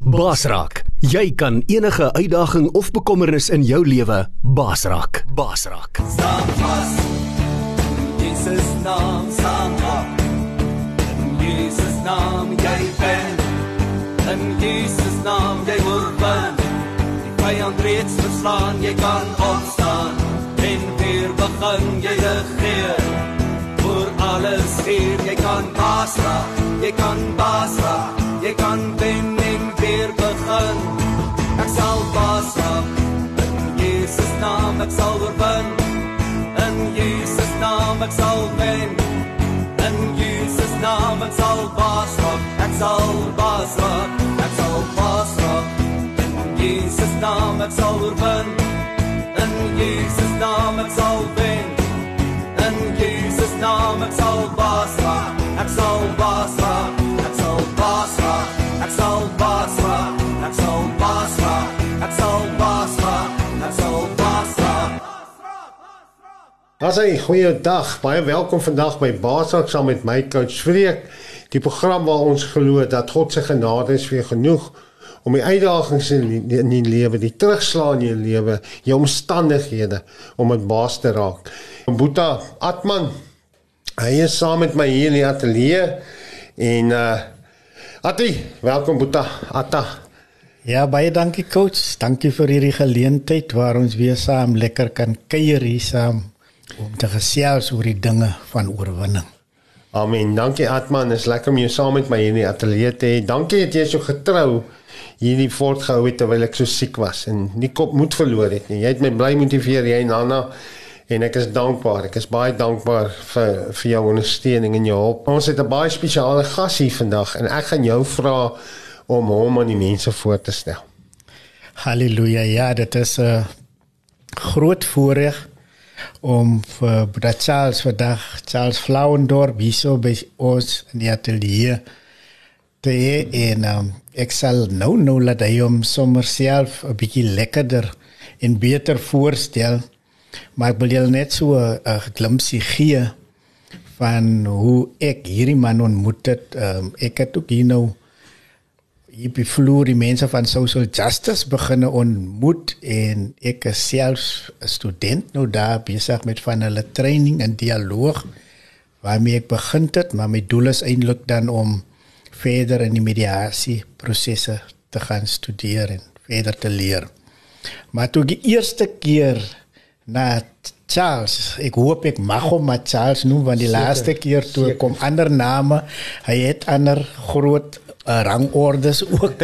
Basraak, jy kan enige uitdaging of bekommernis in jou lewe. Basraak. Staan vas. Jesus naam op. In Jesus naam jy ben. In Jesus naam jy oorwin. Die vyand reeds verslaan, jy kan opstaan. En weer begin jy regeer. Voor alles hier, jy kan basra, jy kan basra, jy kan wen begin. Ek sal basra. In Jesus naam ek sal oorwin. In Jesus naam ek sal wen. In Jesus naam ek sal baas raak. Ek sal baas raak. Ek sal baas raak. In Jesus naam ek sal oorwin. In Jesus naam ek sal wen. In Jesus naam ek sal baas raak. Ek sal baas Asai, goeie dag. Baie welkom vandag by Basak saam met my coach Freek. Die program waar ons glo dat God se genade is vir genoeg om die uitdagings in in die lewe, die terugslag in jou lewe, jou omstandighede om dit baas te raak. Boeta Atman, hy is saam met my hier in die ateljee en uh Ati, welkom Boeta. Atta. Ja, baie dankie coach. Dankie vir hierdie geleentheid waar ons weer saam lekker kan kuier hier saam om te gesels oor die dinge van oorwinning. Amen. Dankie Atman, is lekker om jou saam met my hier in die ateljee te hê. Dankie dat jy so getrou hierdie voortgehou het terwyl ek so siek was en nie kop moed verloor het nie. Jy het my bly motiveer, jy en Hanna en ek is dankbaar. Ek is baie dankbaar vir vir jou ondersteuning en jou hulp. Ons het 'n baie spesiale gas hier vandag en ek gaan jou vra om hom aan die mense voor te stel. Halleluja. Ja, dit is 'n groot voorreg om vir Broeder Charles vandag Charles Flauendorp hierso by ons in die ateljee te hê en um, ek sal nou nou laat hy hom sommer self 'n bietjie lekkerder en beter voorstel. Maar ek wil julle net so 'n glimpsie gee van hoe ek hierdie man ontmoet het. Um, ek het ook hier nou hier by vloer die mense van social justice beginne ontmoet en ek is self 'n student nou daar besig met van hulle training en dialoog waarmee ek begin het, maar my doel is eintlik dan om verder in die mediasie prosesse te gaan studeer en verder te leer. Maar toe die eerste keer na Charles, ek hoop ek mag hom maar Charles noem want die Zeker, laaste keer toe zeker. kom ander name, hy het ander groot uh, rangordes ook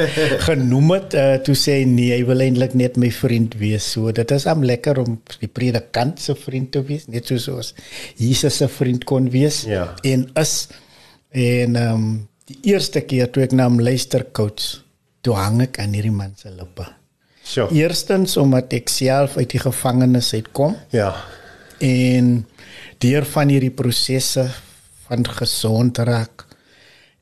genoem het uh, toe sê nee hy wil eintlik net my vriend wees so dit is am lekker om die predikant se vriend te wees net soos ons Jesus se vriend kon wees Ja. en is en um, die eerste keer toe ek na hom luister coach toe hang ek aan hierdie man se lippe So. eerstens omdat ek self uit die gevangenis uitkom Ja. en deur van hierdie prosesse van gesond raak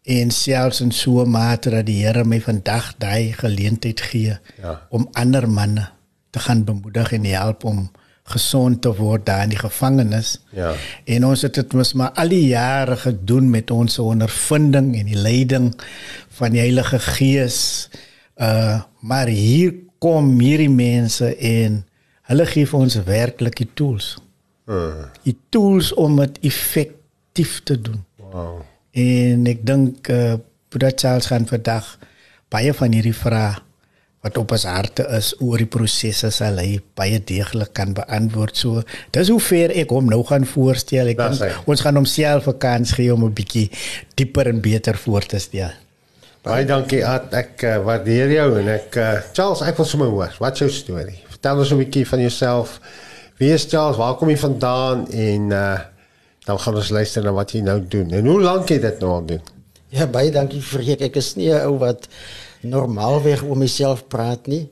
en selfs in so 'n mate dat die Here my vandag daai geleentheid gee Ja. om ander manne te gaan bemoedig en help om gesond te word daar in die gevangenis. Ja. En ons het dit mos maar al die jare gedoen met ons ondervinding en die leiding van die Heilige Gees. Uh maar hier kom hierdie mense en hulle gee vir ons werklik die tools. Uh, Die tools om dit effektief te doen. wow. En ek dink uh Buddha Charles gaan vandag baie van hierdie vrae wat op ons harte is oor die prosesse sal hy baie deeglik kan beantwoord. So dis hoe ver ek hom nou gaan voorstel. Ek dink ons gaan homself 'n kans gee om 'n bietjie dieper en beter voor te stel. Baie dankie Ad. Ek uh, waardeer jou en ek uh, Charles, ek wil sommer hoor. Wat jou storie? Vertel ons 'n bietjie van jouself. Wie is Charles? Waar kom jy vandaan en uh dan gaan ons luister na wat jy nou doen. En hoe lank jy dit nou al doen? Ja, baie dankie Freek. Ek is nie 'n ou wat normaalweg oor myself praat nie.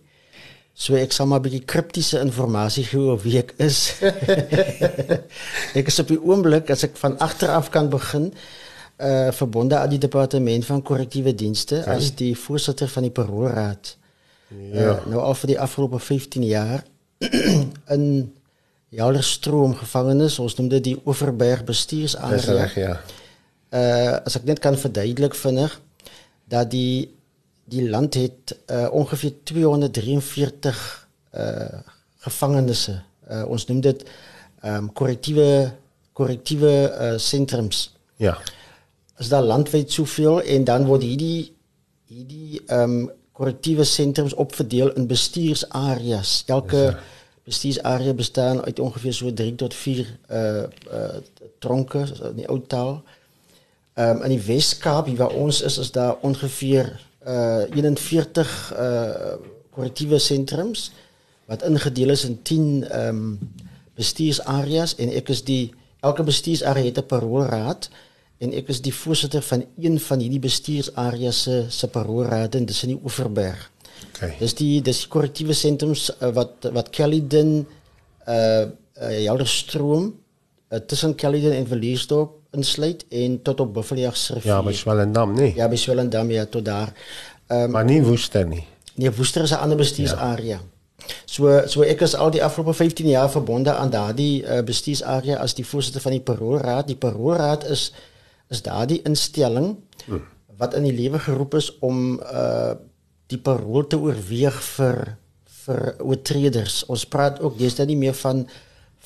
So ek sal maar 'n bietjie kriptiese inligting gee oor wie ek is. ek is op die oomblik as ek van agter af kan begin uh verbonde aan die departement van korrektiewe dienste as die voorsitter van die paroolraad. Ja. Uh, nou al vir die afgelope 15 jaar in Joulerstroom gevangenis, ons noem dit die Oeverberg Dis bestuursaanraad ja. uh as ek net kan verduidelik vinnig dat die die land het uh, ongeveer 243 uh gevangenisse. Uh, ons noem dit ehm um, korrektiewe korrektiewe uh, sentrums. Ja. Is daar landwyd soveel en dan word hierdie hierdie ehm um, korrektiewe sentrums opverdeel in bestuursareas. Elke ja. bestuursarea bestaan uit ongeveer so 3 tot 4 uh uh tronke in die ou taal. Ehm um, in die Wes-Kaap waar ons is is daar ongeveer uh 41 uh korrektiewe sentrums wat ingedeel is in 10 ehm um, bestuursareas en ek is die elke bestuursarea het 'n paroolraad en ek is die voorsitter van een van hierdie bestuursareas se se paroolraad en dis in die Oeverberg. Okay. Dis die dis die korrektiewe sentrums uh, wat wat Kelliden uh, uh Helderstroom uh, tussen Kelliden en Verliesdorp insluit en tot op Buffeljaagsrivier. Ja, by Swellendam, nee. Ja, by Swellendam ja tot daar. Ehm um, maar nie Woester nie. Nee, Woester is 'n ander bestuursarea. Ja. So so ek is al die afgelope 15 jaar verbonde aan daardie uh, bestuursarea as die voorsitter van die paroolraad. Die paroolraad is is daardie instelling hmm. wat in die lewe geroep is om uh die parool te oorweeg vir vir oortreders. Ons praat ook deesdae nie meer van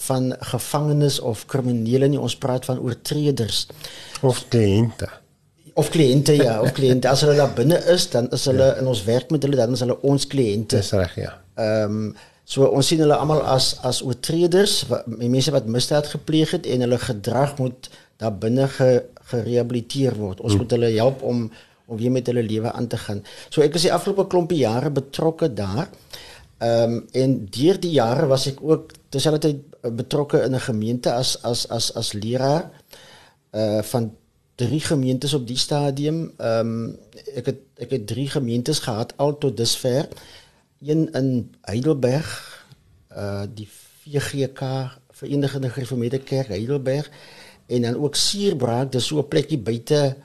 van gevangenes of kriminele nie, ons praat van oortreders of kliënte. Of kliënte ja, of kliënte as hulle daar binne is, dan is hulle ja. in ons werk met hulle, dan is hulle ons kliënte. Dis reg, ja. Ehm um, so ons sien hulle almal as as oortreders, wat, mense wat misdaad gepleeg het en hulle gedrag moet daar binne ge, gerehabiliteer word. Ons hmm. moet hulle help om om weer met hulle lewe aan te gaan. So ek is die afgelope klompie jare betrokke daar. Ehm um, en deur die jare was ek ook terselfdertyd betrokke in 'n gemeente as as as as leraar uh van drie gemeentes op die stadium. Ehm um, ek het ek het drie gemeentes gehad al tot dusver. Een in Heidelberg, uh die VGK Verenigde Gereformeerde Kerk Heidelberg en dan ook Suurbraak, dis so 'n plekkie buite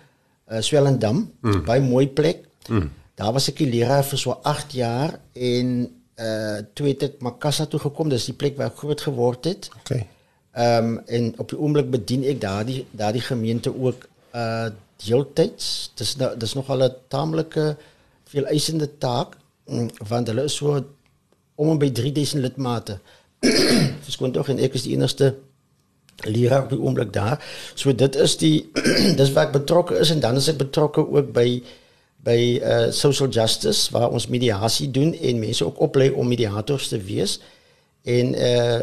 uh Swellendam, mm. baie mooi plek. Mm. Daar was ek die leraar vir so 8 jaar en uh toe het ek Makassa toe gekom, dis die plek waar ek groot geword het. Okay. Ehm um, en op die oomblik bedien ek daardie daardie gemeente ook uh deeltyds. Dis nou dis nogal 'n taamlike veel eisende taak mm, want hulle is so om en by 3000 lidmate. Verskoon tog en ek is die enigste leraar op die oomblik daar. So dit is die dis waar ek betrokke is en dan is ek betrokke ook by by uh social justice waar ons mediasie doen en mense ook oplei om mediators te wees. En uh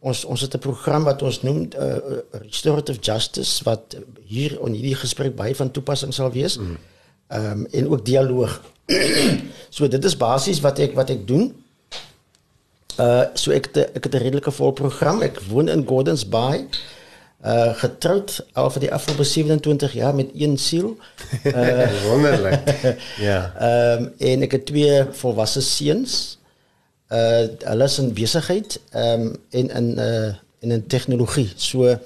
ons ons het 'n program wat ons noem uh, restorative justice wat hier in hierdie gesprek baie van toepassing sal wees. Mm. Ehm mm. um, en ook dialoog. so dit is basies wat ek wat ek doen. Uh so ek het, ek het 'n redelike vol program. Ek woon in Gordons Bay uh getroud al vir die afgelope 27 jaar met een siel. Uh wonderlik. ja. Ehm um, en ek het twee volwasse seuns. Uh hulle is in besigheid ehm um, en in uh in 'n tegnologie. So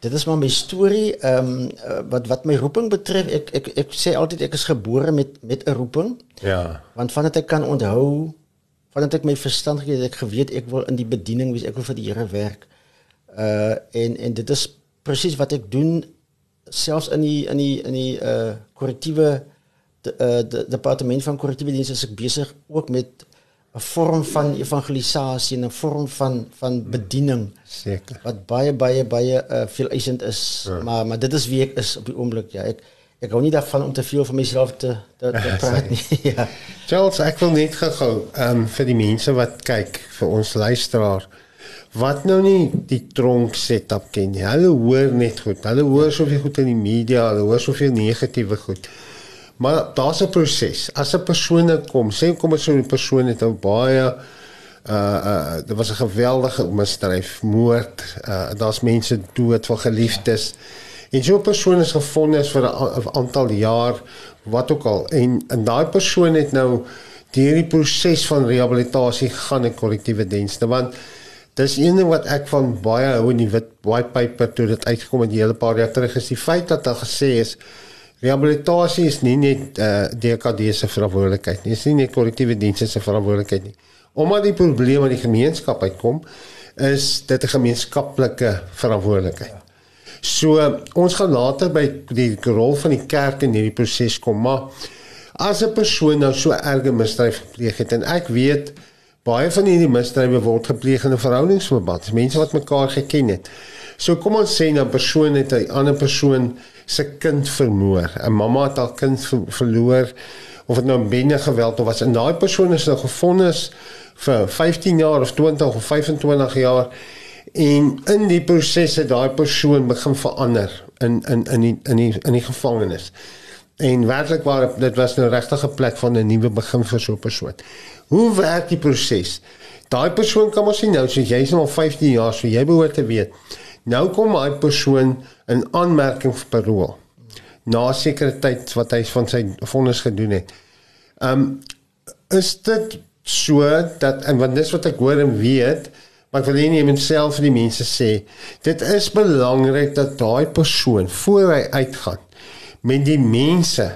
dit is maar my storie ehm um, wat wat my roeping betref. Ek ek ek sê altyd ek is gebore met met 'n roeping. Ja. Want vandat ek kan onthou, vandat ek my verstand gekry het, ek geweet ek wil in die bediening wees, ek wil vir die Here werk. Uh en en dit is presies wat ek doen selfs in die in die in die uh korrektiewe de, uh de, departement van korrektiewe dienste is ek besig ook met 'n vorm van evangelisasie en 'n vorm van van bediening. Seker. Wat baie baie baie uh veel eisend is, ja. maar maar dit is wie ek is op die oomblik ja. Ek ek hou nie daarvan om te veel van myself te te, te praat nie. ja. Charles, ek wil net gou ehm um, vir die mense wat kyk, vir ons luisteraar wat nou nie die tronk setup ken nie. Hulle hoor net goed. Hulle hoor soveel goed in die media, hulle hoor soveel negatiewe goed. Maar daar's 'n proses. As 'n persoon nou kom, sê kom as so 'n persoon het 'n baie uh uh daar was 'n geweldige misdryf, moord, uh daar's mense dood van geliefdes. En so 'n persoon is gefonnis vir 'n aantal jaar wat ook al en en daai persoon het nou deur die proses van rehabilitasie gaan in korrektiewe dienste want Dis een ding wat ek van baie hou in die wit white paper toe dit uitgekom het 'n hele paar jaar terug is die feit dat daar gesê is rehabilitasie is nie net uh, eh, DKD se verantwoordelikheid nie. Dit is nie net korrektiewe dienste se verantwoordelikheid nie. Omdat die probleem aan die gemeenskap uitkom, is dit 'n gemeenskaplike verantwoordelikheid. So ons gaan later by die rol van die kerk in hierdie proses kom, maar As 'n persoon nou so erge misdryf gepleeg het en ek weet baie van hierdie misdrywe word gepleeg in 'n verhoudingsverband, mense wat mekaar geken het. So kom ons sê 'n persoon het 'n ander persoon se kind vermoor. 'n Mamma het haar kind ver verloor of dit nou binne geweld of was en daai persoon is nou gefonnis vir 15 jaar of 20 of 25 jaar en in die proses het daai persoon begin verander in in in die in die in die gevangenis. En werklik waar dit was nou regtig 'n plek van 'n nuwe begin vir so 'n persoon. Hoe werk die proses? Daai persoon kan mos nou sê jy's nou al 15 jaar, so jy behoort te weet. Nou kom daai persoon in aanmerking vir parol. Na sekere tyd wat hy van sy vonnis gedoen het. Um is dit so dat en want dis wat ek hoor en weet, maar ek wil nie net self vir die mense sê, dit is belangrik dat daai persoon voor hy uitgaan met die mense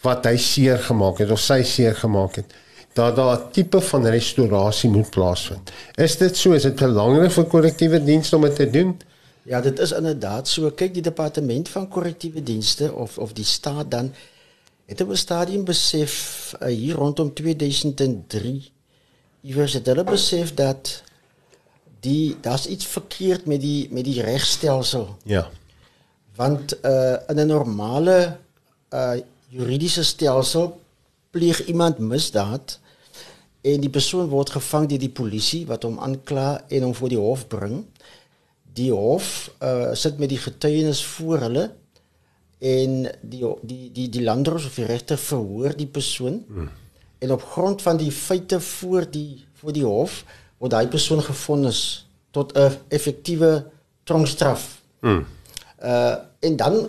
wat hy seer gemaak het of sy seer gemaak het dat daar 'n tipe van restaurasie moet plaasvind. Is dit so? Is dit belangrik vir korrektiewe dienste om dit te doen? Ja, dit is inderdaad so. Kyk, die departement van korrektiewe dienste of of die staat dan het op 'n stadium besef uh, hier rondom 2003 iewers het hulle besef dat die daar's iets verkeerd met die met die regstelsel. Ja. Want uh in 'n normale uh juridiese stelsel pleeg iemand misdaad en die persoon word gevang deur die polisie wat hom aankla en hom voor die hof bring. Die hof uh sit met die getuienis voor hulle en die die die die landros of die regter verhoor die persoon. Hmm. En op grond van die feite voor die voor die hof word daai persoon gefonnis tot 'n effektiewe tronkstraf. Hmm. Uh en dan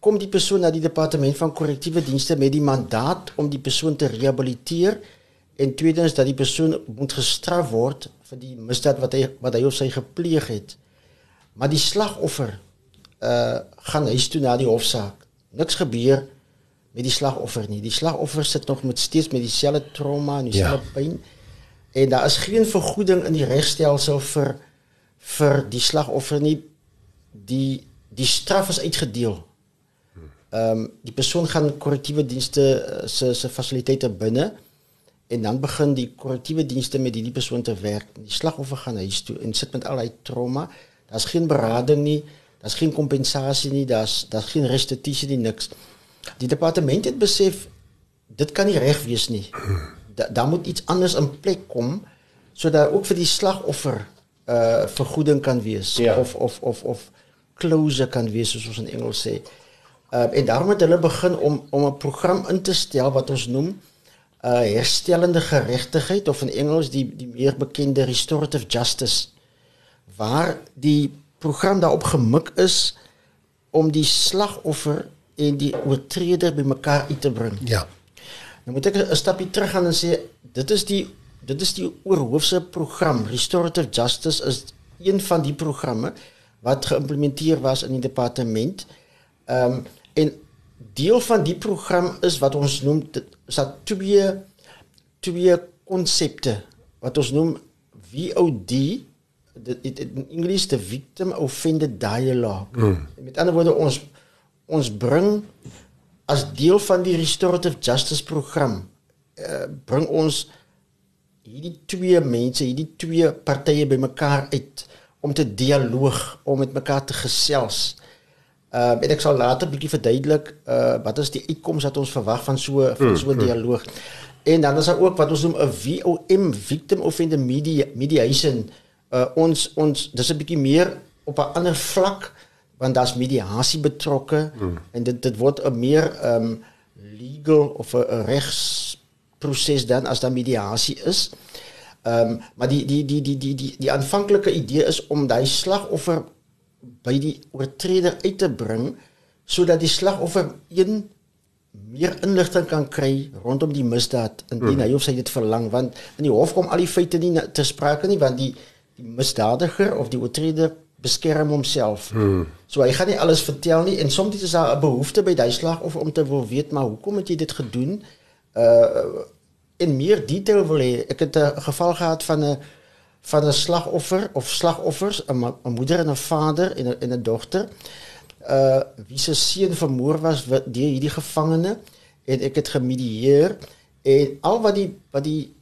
kom die persoon na die departement van korrektiewe dienste met die mandaat om die persoon te rehabiliteer en tweedens dat die persoon moet gestraf word vir die misdaad wat hy wat hy of sy gepleeg het. Maar die slagoffer uh gaan huis toe na die hofsaak. Niks gebeur met die slagoffer nie. Die slagoffer sit nog met steeds met dieselfde trauma en dieselfde ja. pyn. En daar is geen vergoeding in die regstelsel vir vir die slagoffer nie. Die die straf is uitgedeel. Ehm um, die persoon gaan korrektiewe dienste se se fasiliteite binne en dan begin die korrektiewe dienste met hierdie persoon te werk. Die slagoffer gaan huis toe en sit met al hy trauma. Daar's geen berading nie, daar's geen kompensasie nie, daar's daar's geen restituisie nie niks. Die departement het besef dit kan nie reg wees nie. Da, daar moet iets anders in plek kom sodat ook vir die slagoffer uh vergoeding kan wees ja. of of of of closure kan wees soos ons in Engels sê. Uh en daarom het hulle begin om om 'n program in te stel wat ons noem uh herstellende geregtigheid of in Engels die die meer bekende restorative justice waar die program daarop gemik is om die slagoffer en die oortreder bymekaar uit te bring. Ja. Nou moet ek 'n stapie terug gaan en sê dit is die dit is die oorhoofse program Restorative Justice is een van die programme wat geïmplementeer was in die departement. Ehm um, en deel van die program is wat ons noem dit is dat twee twee konsepte wat ons noem VOD dit in Engels the victim offender dialogue. Mm. Met ander woorde ons ons bring as deel van die restorative justice program uh, bring ons hierdie twee mense, hierdie twee partye bymekaar uit om te dialoog, om met mekaar te gesels. Ehm uh, en ek sal later 'n bietjie verduidelik uh wat is die uitkoms wat ons verwag van so van so 'n mm, mm. dialoog. En dan is daar ook wat ons noem 'n VOM victim offender media mediation. Uh ons ons dis 'n bietjie meer op 'n ander vlak want daar's mediasie betrokke mm. en dit dit word 'n meer um, legal of 'n regsproses dan as daar mediasie is. Um, maar die die die die die die die aanvanklike idee is om daai slagoffer by die oortreder uit te bring sodat die slagoffer een meer inligting kan kry rondom die misdaad indien mm. hy of sy dit verlang want in die hof kom al die feite nie te sprake nie want die die misdadiger of die oortreder beskerm homself. Mm. So hy gaan nie alles vertel nie en soms is daar 'n behoefte by daai slagoffer om te wil weet maar hoekom het jy dit gedoen? Uh in meer detail wil hê. Ek het 'n geval gehad van 'n van 'n slagoffer of slagoffers, 'n moeder en 'n vader en 'n en 'n dogter. Uh wie se seun vermoor was deur hierdie gevangene en ek het gemedieer en al wat die wat die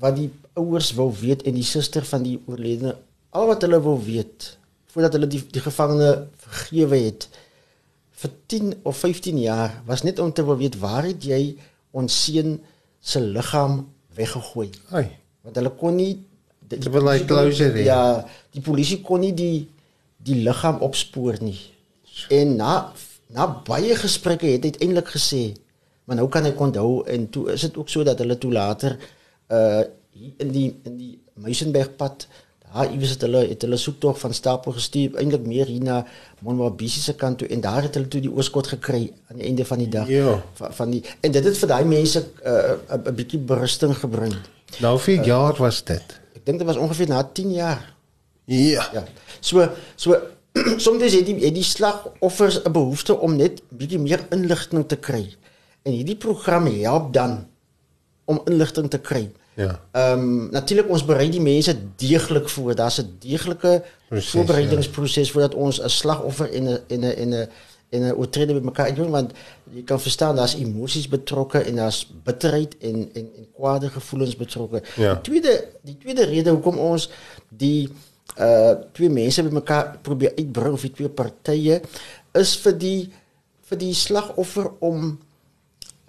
wat die ouers wou weet en die suster van die oorledene al wat hulle wou weet voordat hulle die die gevangene vergewe het vir 10 of 15 jaar was net om te wil weet waar het jy ons seun se liggaam weggegooi Ai. want hulle kon nie die, Ze willen like closure hê. ja die polisie kon nie die die liggaam opspoor nie en na na baie gesprekke het hy uiteindelik gesê maar nou kan ek onthou en toe is dit ook so dat hulle toe later uh in die in die Meisenbergpad daar iewers het hulle het hulle soektog van Stapel gestuur eintlik meer hier na Monwabisi se kant toe en daar het hulle toe die oorskot gekry aan die einde van die dag Ja. van, van die en dit het vir daai mense 'n uh, 'n bietjie berusting gebring Nou hoeveel jaar was dit? ek dink dit was ongeveer na 10 jaar Ja. Ja. So so soms het die het die slagoffers 'n behoefte om net bietjie meer inligting te kry. En hierdie program help dan om inligting te kry. Ja. Ehm um, natuurlik ons berei die mense deeglik voor. Daar's 'n deeglike Proses, voorbereidingsproses ja. voordat ons 'n slagoffer en 'n en 'n en 'n en 'n oortreder met mekaar doen want jy kan verstaan daar's emosies betrokke en daar's bitterheid en en en kwade gevoelens betrokke. Ja. Die tweede die tweede rede hoekom ons die uh twee mense met mekaar probeer uitbring of die twee partye is vir die vir die slagoffer om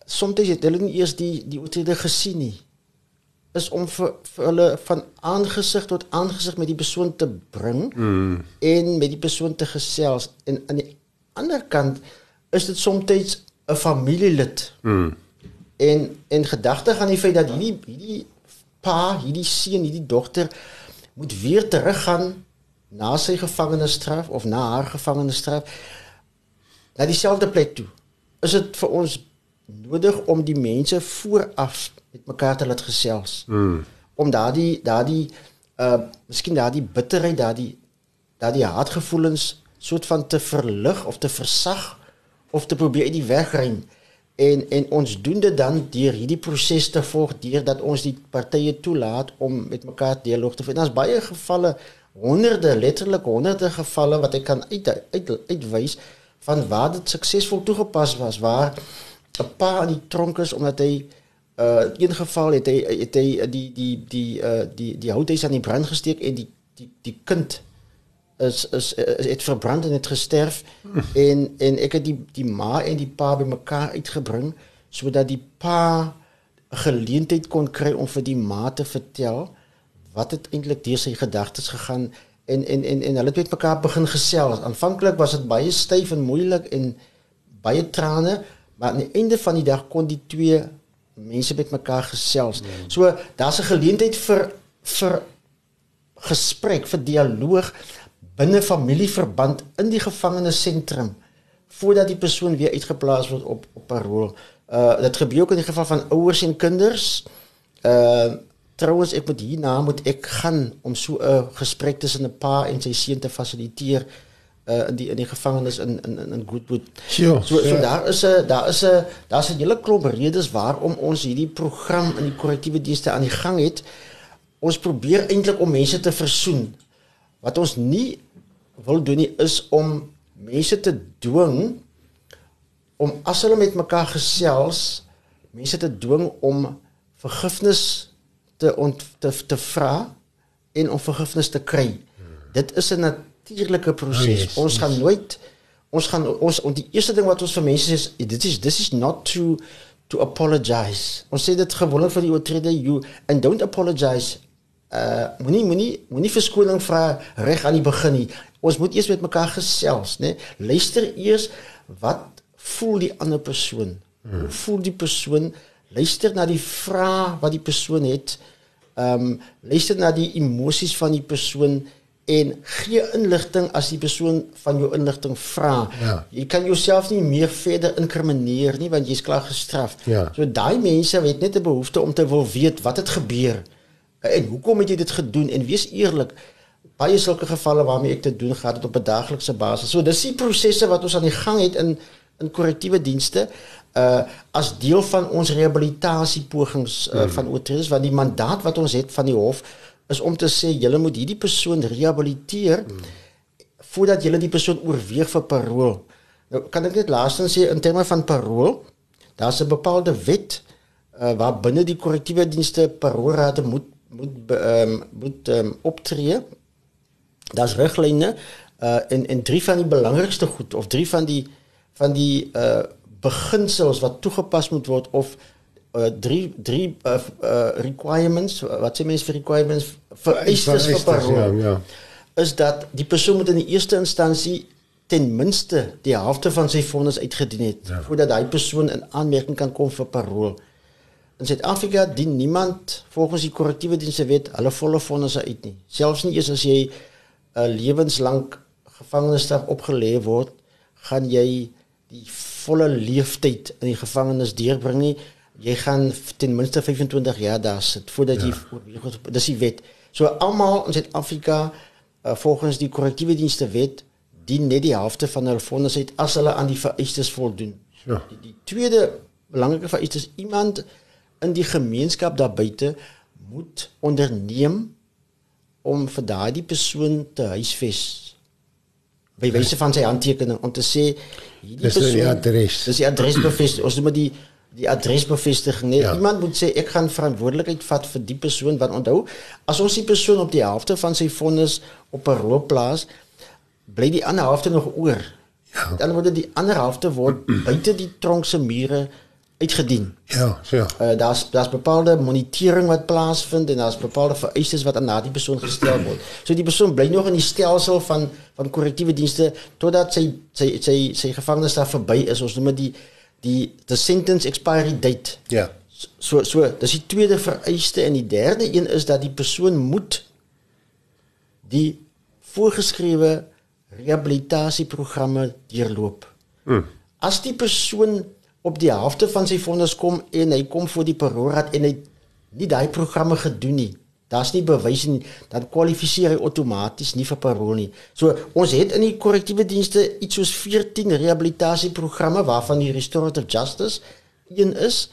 soms het hulle nie eers die die oortreder gesien nie is om vir, vir hulle van aangesig tot aangesig met die persoon te bring mm. en met die persoon te gesels en aan die ander kant is dit soms 'n familielid Mm. en en gedagte aan die feit dat hierdie hierdie pa, hierdie seun, hierdie dogter moet weer teruggaan na sy gevangenisstraf of na haar gevangenisstraf na dieselfde plek toe. Is dit vir ons nodig om die mense vooraf met mekaar te laat gesels? Mm. Om daardie daardie uh miskien daardie bitterheid, daardie daardie haatgevoelens soort van te verlig of te versag of te probeer uit die weg ruim. En en ons doen dit dan deur hierdie proses te volg deurdat ons die partye toelaat om met mekaar dialoog te voer. Daar's baie gevalle, honderde, letterlik honderde gevalle wat ek kan uit uit uitwys van waar dit suksesvol toegepas was waar 'n pa in die tronk is omdat hy uh in een geval het hy het hy die die die uh die die houthuis aan die brand gesteek en die die die kind is is, is het verbrand en het gesterf en en ek het die die ma en die pa bymekaar uitgebring sodat die pa geleentheid kon kry om vir die ma te vertel wat het eintlik deur sy gedagtes gegaan en en en en hulle het met mekaar begin gesels. Aanvanklik was dit baie styf en moeilik en baie trane, maar aan die einde van die dag kon die twee mense met mekaar gesels. Mm. So daar's 'n geleentheid vir vir gesprek, vir dialoog binne familieverband in die gevangenisentrum voordat die persoon weer uitgeplaas word op op parol. Uh dit gebeur ook in die geval van ouers en kinders. Uh trouens ek moet hierna moet ek gaan om so 'n gesprek tussen 'n pa en sy seun te fasiliteer uh in die in die gevangenis in in in, Goodwood. Sure, so so ja. daar is 'n daar is 'n daar's 'n hele klomp redes waarom ons hierdie program in die korrektiewe dienste aan die gang het. Ons probeer eintlik om mense te versoen. Wat ons nie wil doen nie is om mense te dwing om as hulle met mekaar gesels, mense te dwing om vergifnis te ont, te te vra en om vergifnis te kry. Dit is 'n natuurlike proses. Oh, yes, ons gaan nooit ons gaan ons en die eerste ding wat ons vir mense sê is dit is this is not to to apologize. Ons sê dit gewoonlik vir die oortreder you and don't apologize. Uh moenie moenie moenie verskoning vra reg aan die begin nie. Ons moet eers met mekaar gesels, né? Luister eers wat voel die ander persoon? Hoe voel die persoon? Luister na die vrae wat die persoon het. Ehm um, luister na die emosies van die persoon en gee inligting as die persoon van jou inligting vra. Ja. Jy kan jouself nie meer verder inkrimineer nie want jy's klaar gestraf. Ja. So daai mense het net 'n behoefte om te wil weet wat het gebeur en hoekom het jy dit gedoen en wees eerlik. Baie sulke gevalle waarmee ek te doen gehad het op 'n daaglikse basis. So dis die prosesse wat ons aan die gang het in in korrektiewe dienste uh as deel van ons rehabilitasiepogings uh, mm. van oortreders want die mandaat wat ons het van die hof is om te sê julle moet hierdie persoon rehabiliteer mm. voordat julle die persoon oorweeg vir parol. Nou kan ek net laastens sê in terme van parol Daar's 'n bepaalde wet uh, waar binne die korrektiewe dienste paroolrade moet moet um, moet um, optree. Daar's riglyne uh en en drie van die belangrikste goed of drie van die van die uh beginsels wat toegepas moet word of uh drie drie uh, uh requirements wat sê mense vir requirements vereistes vir parool. Ja, ja. Is dat die persoon moet in die eerste instansie ten minste die helfte van sy vonnis uitgedien het ja. voordat daai persoon in aanmerking kan kom vir parool. In Suid-Afrika dien niemand volgens die korrektiewe dienste wet hulle volle vonnisse uit nie. Selfs nie eens as jy 'n uh, lewenslank gevangenisstraf opgelê word, gaan jy die volle leeftyd in die gevangenis deurbring nie. Jy gaan ten minste 25 jaar daar sit voordat ja. jy dis die wet. So almal in Suid-Afrika uh, volgens die korrektiewe dienste wet dien net die helfte van hulle vonnis uit as hulle aan die vereistes voldoen. Ja. Die, die tweede belangrike vereiste is iemand in die gemeenskap daar buite moet onderneem om vir daardie persoon te huisves by wyse van sy handtekening om te sê hierdie persoon dis die adres dis die adresbevestiging ons moet die die adresbevestiging net ja. iemand moet sê ek gaan verantwoordelikheid vat vir die persoon want onthou as ons die persoon op die helfte van sy vonnis op 'n rol plaas bly die ander helfte nog oor ja dan word die ander helfte word buite die tronk se mure uitgedien. Ja, ja. Uh, daar's daar's bepaalde monitering wat plaasvind en daar's bepaalde vereistes wat aan daardie persoon gestel word. So die persoon bly nog in die stelsel van van korrektiewe dienste totdat sy sy sy sy gevangenisstraf verby is. Ons noem dit die die the sentence expiry date. Ja. So so, dis die tweede vereiste en die derde een is dat die persoon moet die voorgeskrewe rehabilitasieprogramme deurloop. Hmm. As die persoon op die helfte van sy vonnis kom en hy kom voor die paroolraad en hy nie daai programme gedoen nie. Daar's nie bewys nie dat kwalifiseer hy outomaties nie vir parool nie. So ons het in die korrektiewe dienste iets soos 14 rehabilitasieprogramme waarvan die restorative justice een is.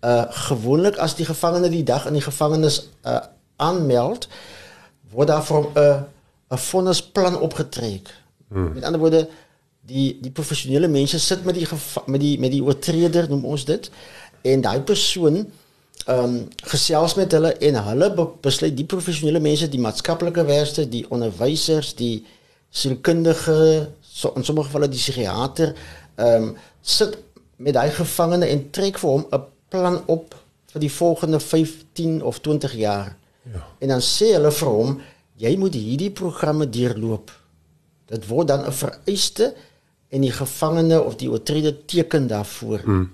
Uh gewoonlik as die gevangene die dag in die gevangenis uh aanmeld word daar van 'n uh, 'n vonnisplan opgetrek. Hmm. Met ander woorde die die professionele mense sit met die met die met die oortreder noem ons dit en daai persoon ehm um, gesels met hulle en hulle be besluit die professionele mense die maatskaplike werkers die onderwysers die sielkundige so in sommige gevalle die psigiater ehm um, sit met daai gevangene en trek vir hom 'n plan op vir die volgende 15 of 20 jaar ja. en dan sê hulle vir hom jy moet hierdie programme deurloop dit word dan 'n vereiste en die gevangene of die oortreder teken daarvoor. Hmm.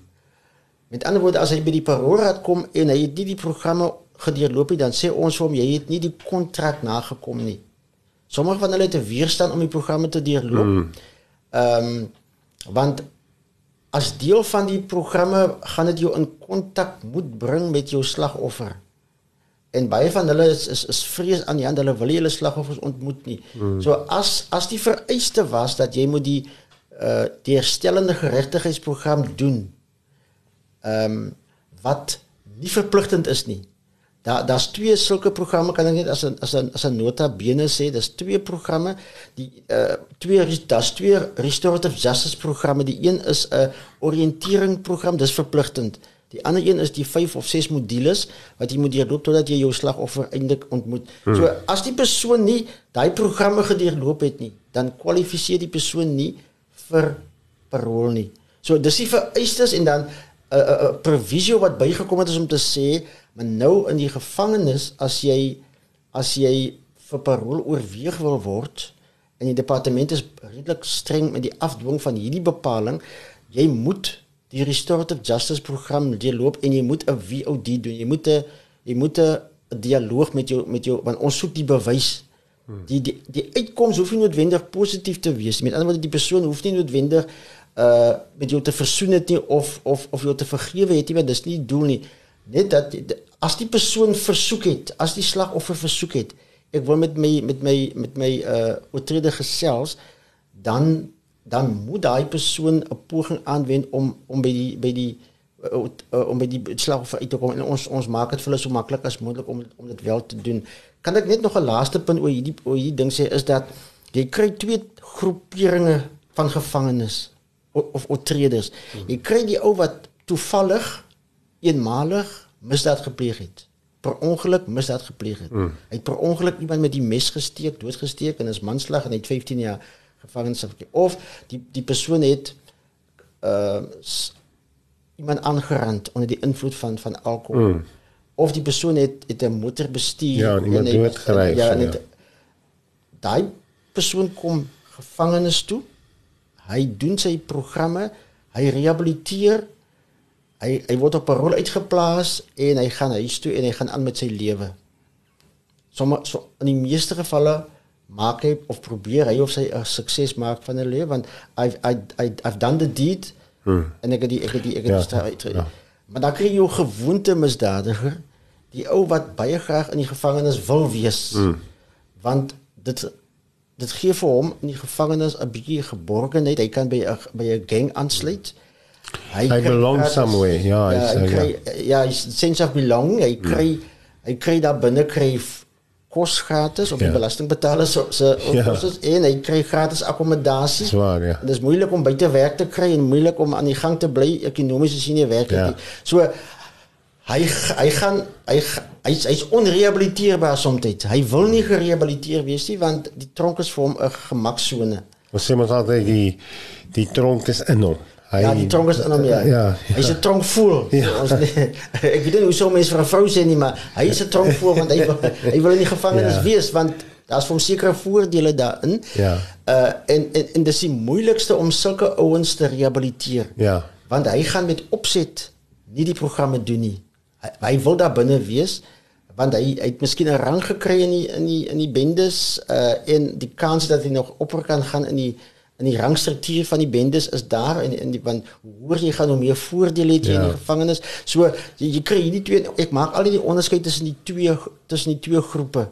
Met ander woorde as hy by die paroolraad kom en hy het nie die programme gedeurloop nie, dan sê ons vir hom jy het nie die kontrak nagekom nie. Sommige van hulle het 'n weerstand om die programme te deurloop. Hmm. Ehm mm. um, want as deel van die programme gaan dit jou in kontak moet bring met jou slagoffer. En baie van hulle is is, is vrees aan die hand hulle wil nie hulle slagoffers ontmoet nie. Hmm. So as as die vereiste was dat jy moet die uh die herstellende geregtigheidsprogram doen. Ehm um, wat nie verpligtend is nie. Daar daar's twee sulke programme kan ek net as 'n as 'n as 'n nota bene sê, dis twee programme, die uh twee daar's twee restorative justice programme. Die een is 'n oriëntering program, dis verpligtend. Die ander een is die 5 of 6 modules wat jy moet deurloop totdat jy jou slagoffer eindelik ontmoet. Hmm. So as die persoon nie daai programme gedeurloop het nie, dan kwalifiseer die persoon nie vir parol nie. So dis die vereistes en dan 'n 'n provisio wat bygekom het is om te sê, maar nou in die gevangenis as jy as jy vir parol oorweeg wil word en die departement is redelik streng met die afdwing van hierdie bepaling, jy moet die restorative justice program deurloop en jy moet 'n VOD doen. Jy moet 'n jy moet 'n dialoog met jou met jou want ons soek die bewys Die die die uitkoms hoef nie noodwendig positief te wees nie. Met ander woorde die persoon hoef nie noodwendig uh met jou te versoen het nie of of of jou te vergewe het nie, want dis nie doel nie. Net dat as die persoon versoek het, as die slagoffer versoek het, ek wil met my met my met my uh oortreder gesels, dan dan moet daai persoon 'n poging aanwend om om by die by die uh, uh, om by die slagoffer uit te kom. En ons ons maak dit vir hulle so maklik as moontlik om om dit wel te doen. Kan ek net nog 'n laaste punt oor hierdie oor hierdie ding sê is dat jy kry twee groeperinge van gevangenes of of traders. Jy kry die ou wat toevallig eenmalig misdaad gepleeg het. Per ongeluk misdaad gepleeg het. Mm. Hy het per ongeluk iemand met die mes gesteek, doodgesteek en is manslag en hy het 15 jaar gevangenisstraf gekry. Of die die persoon het uh iemand aangerand onder die invloed van van alkohol. Mm. Of die persoon het het 'n motor bestuur Ja, en iemand doodgery Ja, ja. daai persoon kom gevangenis toe. Hy doen sy programme, hy rehabiliteer. Hy hy word op 'n rol uitgeplaas en hy gaan huis toe en hy gaan aan met sy lewe. Sommige so, in die meeste gevalle maak hy of probeer hy of sy 'n sukses maak van 'n lewe want I I I I've done the deed hmm. en ek het die ek het die ek het Ja, die sta uit. ja. Maar dan kry jy 'n gewoonte misdadiger, die ou wat baie graag in die gevangenis wil wees. Hmm. Want dit dit gee vir hom in die gevangenis 'n bietjie geborgenheid. Hy kan by 'n by 'n gang aansluit. Hy kry belongs gratis- somewhere, ja, ja, hy hy sê, kry ja, hy sense of belonging. Hy kry hy kry daar binne kry kos gratis op die Ja. belastingbetaler se se Ja. kos en hy kry gratis akkommodasie. Zwaar, ja. Dit is moeilik om buite werk te kry en moeilik om aan die gang te bly ekonomies as jy nie werk het Ja. nie. So hy hy gaan hy hy's hy's onrehabiliteerbaar soms. Hy wil nie gerehabiliteer wees nie want die tronk is vir hom 'n gemaksone. Ons sê mos altyd die die tronk is in hom. Hy Ja, die tronk is in hom ja. Ja. Hy's 'n tronkvoel. Ja. Ons nee, ek weet nie hoe sou mense vir 'n vrou sê nie, maar hy is 'n tronkvoel want hy wil, hy wil in die gevangenis Ja. wees want daar's vir hom sekere voordele daarin. Ja. Uh en en en dis die moeilikste om sulke ouens te rehabiliteer. Ja. Want hy gaan met opset nie die programme doen nie. Hy, hy wil daar binne wees want hy, hy het miskien 'n rang gekry in die in die in die bendes uh en die kans dat hy nog opper kan gaan in die in die rangstruktuur van die bendes is daar en in die want hoe hoër jy gaan hoe meer voordele het jy Ja. in die gevangenis. So jy, jy kry hierdie twee ek maak al die onderskeid tussen die twee tussen die twee groepe.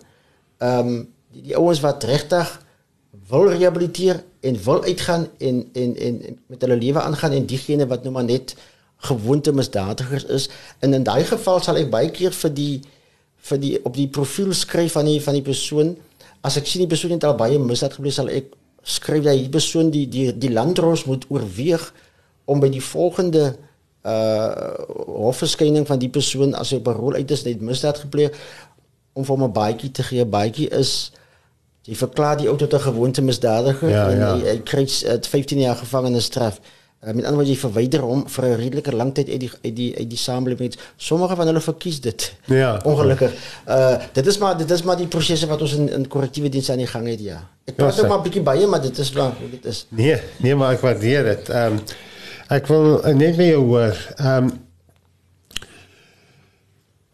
Ehm um, die, die ouens wat regtig wil rehabiliteer en wil uitgaan en en en met hulle lewe aangaan en diegene wat nou maar net gewoonte misdadigers is. En in daai geval sal ek baie keer vir die vir die op die profiel skryf van die van die persoon. As ek sien die persoon het al baie misdaad gepleeg sal ek skryf dat die persoon die die die landros moet oorweeg om by die volgende uh hofverskyning van die persoon as hy op 'n rol uit is net misdaad gepleeg om vir hom 'n baadjie te gee. 'n baadjie is jy verklaar die ou tot 'n gewoonte misdadiger Ja, en ja. hy, hy kry uh, 15 jaar gevangenisstraf Uh, met ander woorde jy verwyder hom vir 'n redelike lang tyd uit die uit die uit die samelewing. Sommige van hulle verkies dit. Ja. Ongelukkig. Uh dit is maar dit is maar die prosesse wat ons in in korrektiewe dienste aan die gang het, ja. Ek praat Ja, ook sir. maar 'n bietjie baie, maar dit is waar hoe dit is. Nee, nee, maar ek waardeer dit. Ehm um, ek wil eh, net by jou hoor. Ehm um,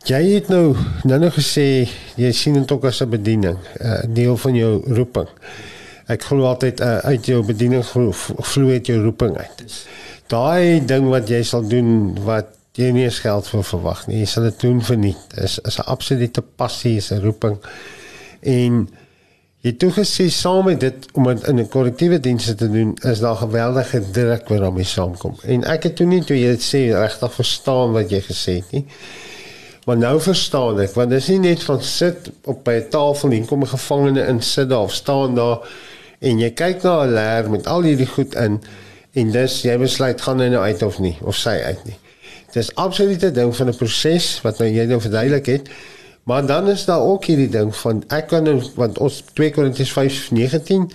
jy het nou nou nou gesê jy sien dit ook as 'n bediening, 'n uh, deel van jou roeping. Ek glo altyd uh, uit jou bediening glo uit jou roeping uit. Daai ding wat jy sal doen wat jy nie eens geld vir verwag nie. Jy sal dit doen vir nie. Is is 'n absolute passie, is 'n roeping. En Jy toe gesê saam met dit om dit in 'n korrektiewe dienste te doen, is daar geweldige druk wat daarmee saamkom. En ek het toe nie toe jy dit sê regtig verstaan wat jy gesê het nie. Maar nou verstaan ek, want dis nie net van sit op by 'n tafel en kom 'n gevangene in sit daar of staan daar en jy kyk na 'n leer met al hierdie goed in en dis jy besluit gaan hy nou uit of nie of sy uit nie. Dis absoluut 'n ding van 'n proses wat nou jy nou verduidelik het. Maar dan is daar ook hierdie ding van ek kan nou want ons 2 Korintiërs 5:19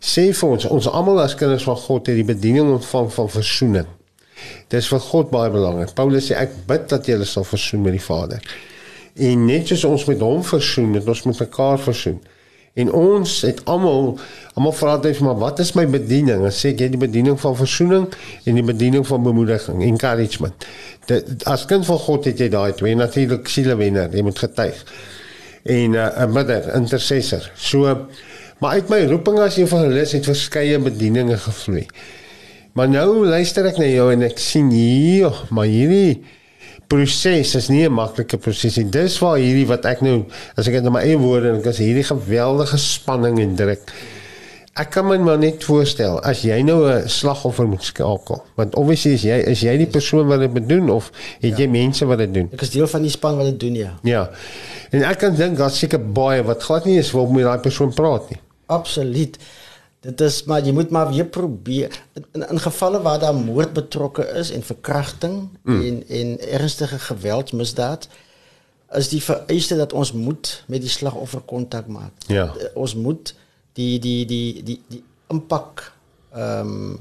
sê vir ons ons almal as kinders van God het die bediening ontvang van verzoening. Dis vir God baie belangrik. Paulus sê ek bid dat julle sal versoen met die Vader. En net soos ons met hom versoen, het ons met mekaar versoen. En ons het almal almal vra dit maar wat is my bediening? Dan sê ek het die bediening van versoening en die bediening van bemoediging, encouragement. Dit as kind van God het jy daai twee natuurlik sielewenner, jy moet getuig. En uh, 'n bidder, intercessor. So maar uit my roeping as evangelis het verskeie bedieninge gevloei. Maar nou luister ek na jou en ek sien hier, maar hierdie proses is nie 'n maklike proses nie. Dis waar hierdie wat ek nou as ek dit in my eie woorde en ek is hierdie geweldige spanning en druk. Ek kan my maar net voorstel as jy nou 'n slagoffer moet skakel. Want obviously is jy is jy die persoon wat dit moet doen of het ja. jy mense wat dit doen? Ek is deel van die span wat dit doen, ja. Ja. En ek kan dink daar's seker baie wat glad nie eens wil met daai persoon praat nie. Absoluut. Dit is maar jy moet maar weer probeer in, in gevalle waar daar moord betrokke is en verkrachting mm. en en ernstige geweldsmisdaad is die vereiste dat ons moet met die slagoffer kontak maak. Ja. Ons moet die die die die die impak ehm um,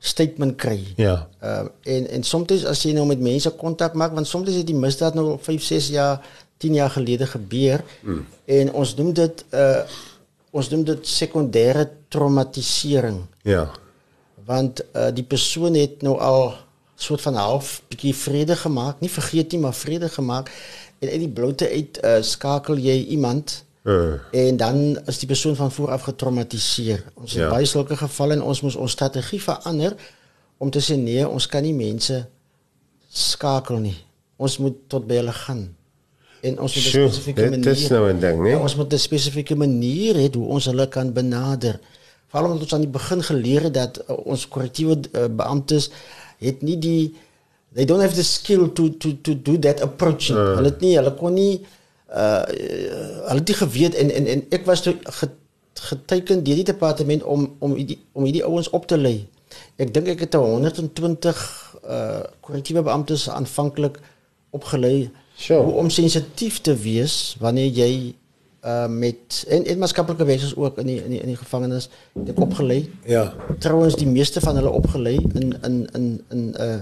statement kry. Ja. Ehm uh, en en soms as jy nou met mense kontak maak want soms het die misdaad nou 5, 6 jaar, 10 jaar gelede gebeur mm. en ons noem dit uh ons noem dit sekondêre traumatisering. Ja. Want uh die persoon het nou al soort van half bietjie vrede gemaak, nie vergeet nie, maar vrede gemaak en uit die blote uit uh, skakel jy iemand Uh. en dan is die persoon van voor af getraumatiseer. Ons het Ja. baie sulke gevalle en ons moes ons strategie verander om te sê nee, ons kan nie mense skakel nie. Ons moet tot by hulle gaan. En ons moet 'n spesifieke dit manier is nou 'n ding, né? Ja, ons moet 'n spesifieke manier hê hoe ons hulle kan benader. Veral omdat ons aan die begin geleer het dat uh, ons korrektiewe uh, beamptes het nie die they don't have the skill to to to do that approaching. Uh. Hulle het nie hulle kon nie uh hulle het nie geweet en en en ek was toe ge, geteken deur die departement om om hierdie om hierdie ouens op te lei. Ek dink ek het 120 uh korrektiewe beamptes aanvanklik opgelei Sure. hoe om sensitief te wees wanneer jy uh met en, en maatskaplike wesens ook in die in die, in die gevangenis ek opgelei. Ja. Trouwens die meeste van hulle opgelei in in in in uh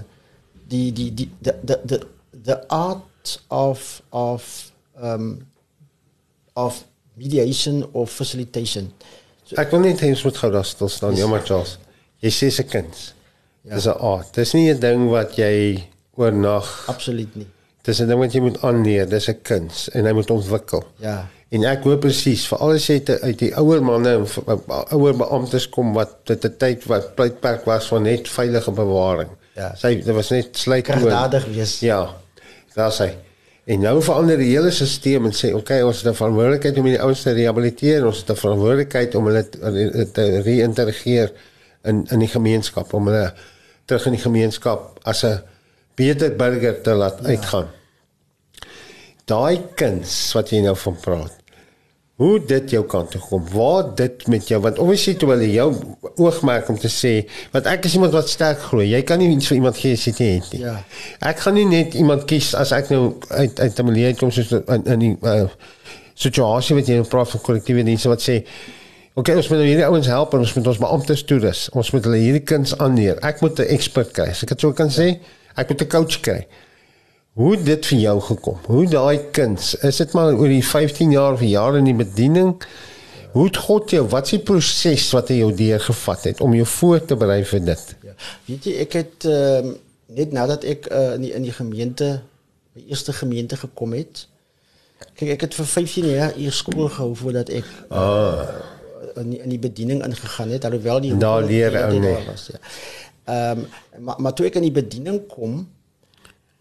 die die die the the the, the art of of um of mediation of facilitation. Ek wil net hê ons moet gou daar stil staan. Ja, maar Charles. Jy sê se kind. Ja. Dis 'n aard. Dis nie 'n ding wat jy oornag. Absoluut nie. Dis 'n ding wat jy moet aanleer. Dis 'n kuns en hy moet ontwikkel. Ja. En ek hoor presies, veral as jy te, uit die ouer manne en v- ouer beamptes kom wat dit 'n tyd wat tydperk was van net veilige bewaring. Ja. Sy dit was net sluit en- Kragdadig wees. Ja. Daar sê. En nou verander die hele stelsel en sê, "Oké, okay, ons het 'n verantwoordelikheid om die ouens te rehabiliteer, ons het 'n verantwoordelikheid om hulle te, te reïntegreer in in die gemeenskap, om hulle terug in die gemeenskap as 'n beter burger te laat ja. uitgaan." Daai kuns wat jy nou van praat. Hoe dit jou kant toe kom. Waar dit met jou want obviously toe hulle jou oogmerk om te sê want ek is iemand wat sterk glo. Jy kan nie iets vir iemand gee as jy dit nie het nie. Ja. Ek gaan nie net iemand kies as ek nou uit uit 'n milieu kom soos in, in die uh, situasie wat jy nou praat van kollektiewe dienste wat sê Oké, okay, ons moet nou hierdie ouens help en ons moet ons beamptes toerus. Ons moet hulle hierdie kuns aanleer. Ek moet 'n ekspert kry. As ek dit sou kan sê, ek moet 'n coach kry. Hoe dit vir jou gekom? Hoe daai kuns? Is dit maar oor die 15 jaar of jare in die bediening? Hoe het God jou, wat is die proses wat hy jou deurgevat het om jou voor te berei vir dit? Ja. Weet jy, ek het ehm net nadat ek uh, in die in die gemeente my eerste gemeente gekom het. Kyk, ek het vir 15 jaar hier skool gehou voordat ek ah in die, in die bediening ingegaan het, alhoewel die Daar leer die- ou die- daar was, ja. Ehm maar maar toe ek in die bediening kom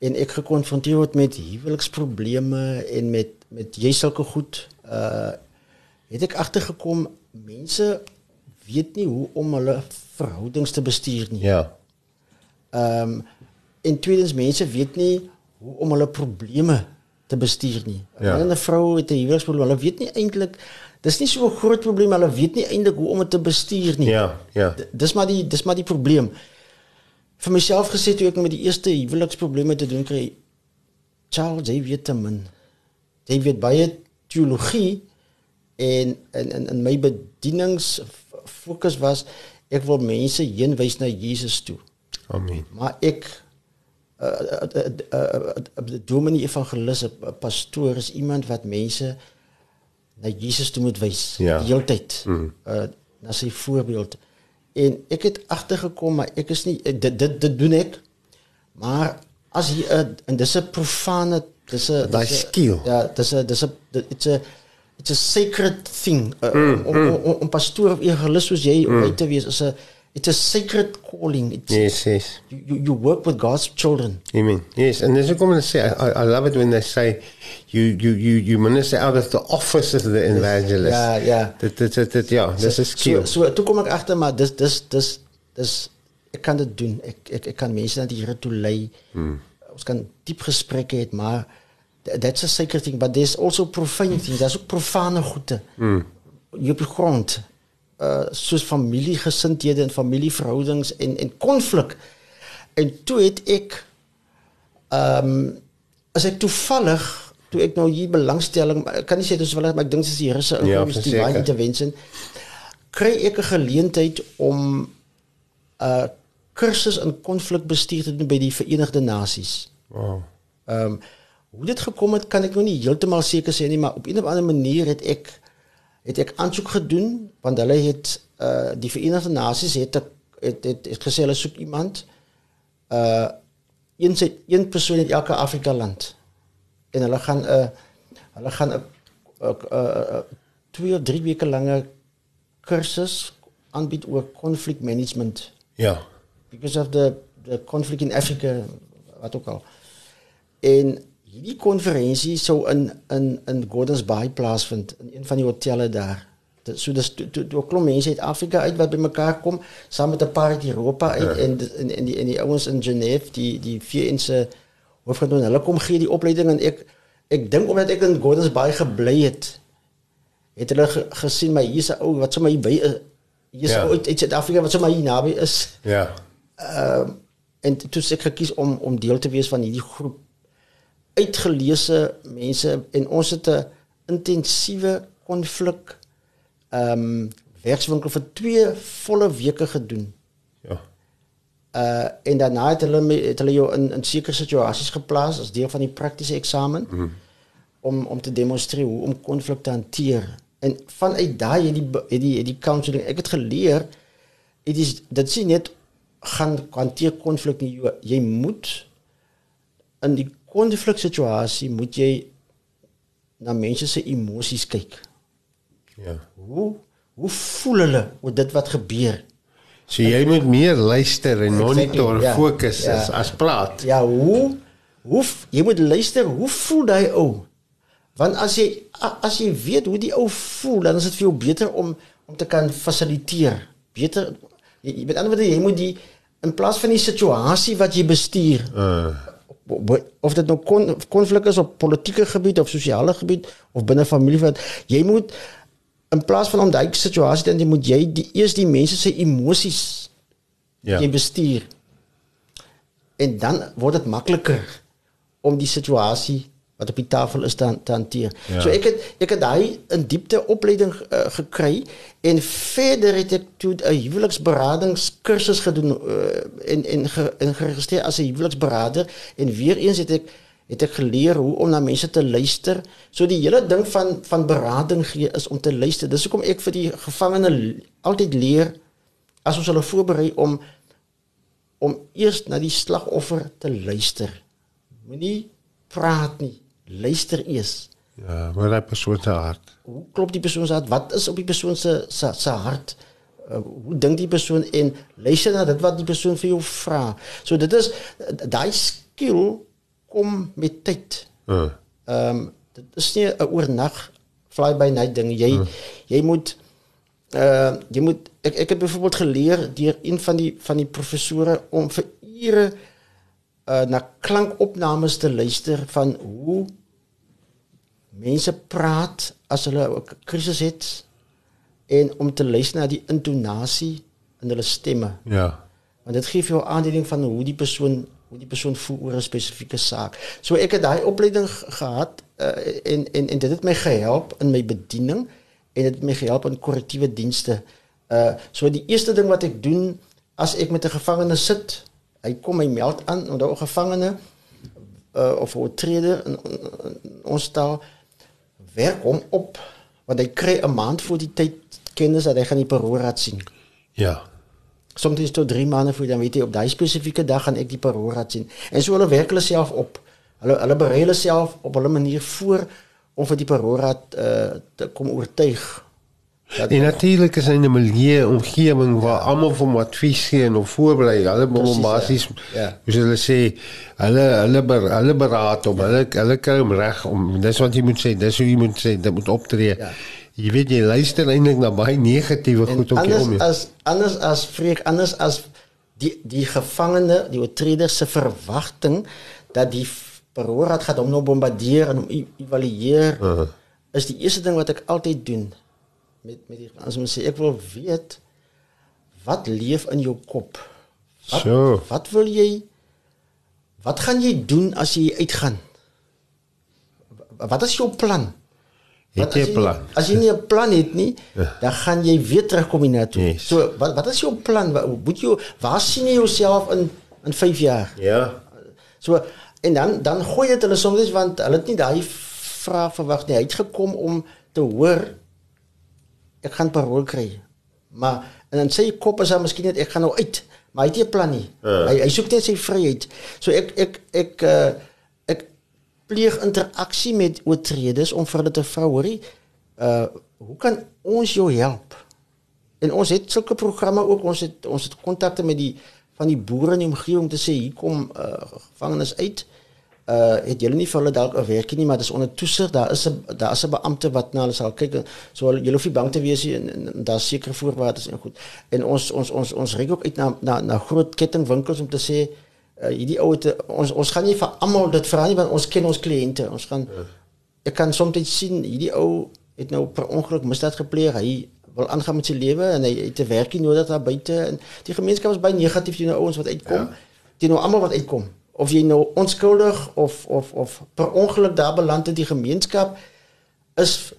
en ek gekonfronteer word met huweliksprobleme en met met jy sulke goed uh het ek agtergekom mense weet nie hoe om hulle verhoudings te bestuur nie. Ja. Ehm um, en tweedens mense weet nie hoe om hulle probleme te bestuur nie. Ja. 'n vrou het 'n huweliksprobleem, hulle weet nie eintlik dis nie so 'n groot probleem, hulle weet nie eintlik hoe om dit te bestuur nie. Ja, ja. D- Dis maar die dis maar die probleem. Vir myself gesê toe ek met die eerste huweliksprobleme te doen kry, Charles, jy weet te min. Jy weet baie teologie en in in in my bedienings fokus was ek wil mense heenwys na Jesus toe. Amen. Maar ek uh, uh, uh, uh, die dominee evangelis 'n pastoor is iemand wat mense na Jesus toe moet wys Ja. die hele tyd. Mm. Uh na sy voorbeeld. En ek het agtergekom maar ek is nie ek- dit dit, dit doen ek. Maar as hier uh, en dis 'n profane dis 'n Daai 'n- skill. Ja, dis 'n dis 'n it's a it's a sacred thing. Uh, mm, om, om, om, om pastoor of evangelis soos jy mm. om uit te wees is 'n it's a sacred calling. It's, Yes, yes. you, you, work with God's children. Amen. Yes, and there's a common say. I, I love it when they say, "You, you, you, you minister out of the office of the evangelist." Ja, ja. That, that, that, that ja, dis 'n skill. So, so toe kom ek agter maar dis dis dis dis ek kan dit doen. Ek ek ek kan mense na die Here toe lei. Hmm. Ons kan diep gesprekke hê, maar th- that's a sacred thing, but there's also profane things. Daar's ook profane goede. Hmm. Jy op die grond uh soos familiegesindhede en familieverhoudings en en konflik. En toe het ek ehm um, as ek toevallig toe ek nou hier belangstelling kan nie sê dit is wel maar ek dink dis die Here se Ja, inkomste die verseker. divine intervention kry ek 'n geleentheid om 'n uh, kursus in konflikbestuur te doen by die Verenigde Nasies. Wow. Ehm um, hoe dit gekom het kan ek nou nie heeltemal seker sê nie, maar op 'n of ander manier het ek het ek aansoek gedoen want hulle het uh die Verenigde Nasies het ek- het het, het gesê hulle soek iemand uh een se een persoon in elke Afrika land. En hulle gaan 'n uh, hulle gaan 'n uh, uh, uh, twee of drie weke lange kursus aanbied oor conflict management Ja. because of the the conflict in Africa wat ook al. En hierdie konferensie sou in in in Gordons Bay plaasvind in een van die hotelle daar. Dit- So dis toe toe toe 'n klomp mense uit Afrika uit wat bymekaar kom saam met 'n paar uit Europa uit ja. en en en die en die ouens in Genève die die VN se hoofkantoor hulle kom gee die opleiding en ek ek dink omdat ek in Gordons Bay gebly het het hulle ge, gesien maar hier's 'n ou wat sommer hier by is. Hier's Ja. uit uit Suid-Afrika wat sommer hier naby is. Ja. Ehm en toe het ek gekies om om deel te wees van hierdie groep uitgeleese mense en ons het 'n intensiewe konflik ehm werkswinkel vir twee volle weke gedoen. Ja. Uh en daarna het hulle het hulle jou in in sekere situasies geplaas as deel van die praktiese eksamen mm. om om te demonstreer hoe om konflik te hanteer. En vanuit daai het die het die het die counseling ek het geleer dit is dit sien net gaan hanteer konflik nie jy moet in die konflik situasie moet jy na mense se emosies kyk. Ja. Hoe hoe voel hulle oor dit wat gebeur? So jy moet meer luister en monitor, ja. fokus Ja. as as praat. Ja, hoe hoe jy moet luister, hoe voel daai ou? Want as jy as jy weet hoe die ou voel, dan is dit vir jou beter om om te kan fasiliteer. Beter jy, jy met ander woorde jy moet die in plaas van die situasie wat jy bestuur Uh, of dit nou kon, konflik is op politieke gebied of sosiale gebied of binne familie wat jy moet in plaas van om daai situasie dan jy moet jy die eers die mense se emosies ja. jy bestuur. En dan word dit makliker om die situasie wat op die tafel is te, han- te hanteer. Ja. So ek het ek het daai in diepte opleiding uh, gekry en verder het ek toe 'n huweliksberadingskursus gedoen uh, en en, ge, en geregistreer as 'n huweliksberader en weer eens het ek het ek geleer hoe om na mense te luister. So die hele ding van van berading gee is om te luister. Dis hoekom ek vir die gevangene altyd leer as ons hulle voorberei om om eers na die slagoffer te luister. Moenie praat nie. Luister eers. Ja, maar daai persoon se hart. Hoe klop die persoon se hart? Wat is op die persoon se se, se hart? Uh, hoe dink die persoon en luister na dit wat die persoon vir jou vra. So dit is daai skill kom met tyd. Uh, Ehm um, dit is nie 'n oornag fly by night ding. Jy hmm. jy moet uh jy moet ek ek het byvoorbeeld geleer deur een van die van die professore om vir ure uh na klankopnames te luister van hoe mense praat as hulle 'n krisis het en om te luister na die intonasie in hulle stemme. ja. Want dit gee vir jou aanduiding van hoe die persoon hoe die persoon voel oor 'n spesifieke saak. So ek het daai opleiding ge- gehad uh, en en en dit het my gehelp in my bediening en dit het my gehelp in korrektiewe dienste. Uh so die eerste ding wat ek doen as ek met 'n gevangene sit, hy kom my meld aan, onthou 'n gevangene uh, of 'n oortreder in, in, ons taal werk hom op want hy kry 'n maand voor die tyd kennis dat hy gaan die paroolraad sien Ja. soms is tot 3 maande voor dan weet jy op daai spesifieke dag gaan ek die paroolraad sien. En so hulle werk hulle self op. Hulle hulle berei hulle self op hulle manier voor om vir die paroolraad uh, te kom oortuig. Dat, En natuurlik is hy in 'n milieu omgewing waar almal vir hom advies gee en hom voorberei. Hulle hom ja. basies Ja. hoe hulle sê, hulle hulle ber, hulle beraad om hulle hulle kry hom reg om dis wat jy moet sê, dis hoe jy moet sê, dit moet optree. Ja. Jy weet jy luister eintlik na baie negatiewe en goed op jou om. anders as anders as vreek anders as die die gevangene, die oortreder se verwagting dat die paroolraad gaan hom nou bombardeer en hom evalueer. Uh-huh. Is die eerste ding wat ek altyd doen met met die as mens sê ek wil weet wat leef in jou kop. Wat, So. Wat wil jy Wat gaan jy doen as jy uitgaan? Wa- Wat is jou plan? Het jy as 'n plan? nie- As jy nie 'n plan het nie, dan gaan jy weer terugkom hiernatoe. Yes. So wat wat is jou plan? Moet jy waar sien jy jouself in in 5 jaar? Ja. So en dan dan gooi dit hulle soms want hulle het nie daai vraag verwag nie. Hy het gekom om te hoor ek gaan parol kry. Maar en dan sê jy kop is dan miskien net ek gaan nou uit, maar hy het nie 'n plan nie. Ja. Hy hy soek net sy vryheid. So ek ek ek uh, ek pleeg interaksie met oortreders om vir hulle te vra, hoorie, uh hoe kan ons jou help? En ons het sulke programme ook. Ons het ons het kontakte met die van die boere in die omgewing om te sê hier kom uh, gevangenes uit. Uh het julle nie vir hulle dalk 'n werkie nie, maar dis onder toesig. Daar is 'n daar is 'n beampte wat na hulle sal kyk. So hulle julle hoef nie bang te wees nie en, en, en daar's sekere voorwaardes en goed. En ons ons ons ons ry ook uit na na na groot kettingwinkels om te sê uh, hierdie ou het 'n- ons ons gaan nie vir almal dit vra nie want ons ken ons kliënte. Ons gaan ek kan soms sien hierdie ou het nou per ongeluk misdaad gepleeg. Hy wil aangaan met sy lewe en hy het 'n werkie nodig daar buite en die gemeenskap is baie negatief teenoor ouens wat uitkom. Ja. Teenoor almal wat uitkom. Of jy nou onskuldig of of of per ongeluk daar beland in die gemeenskap is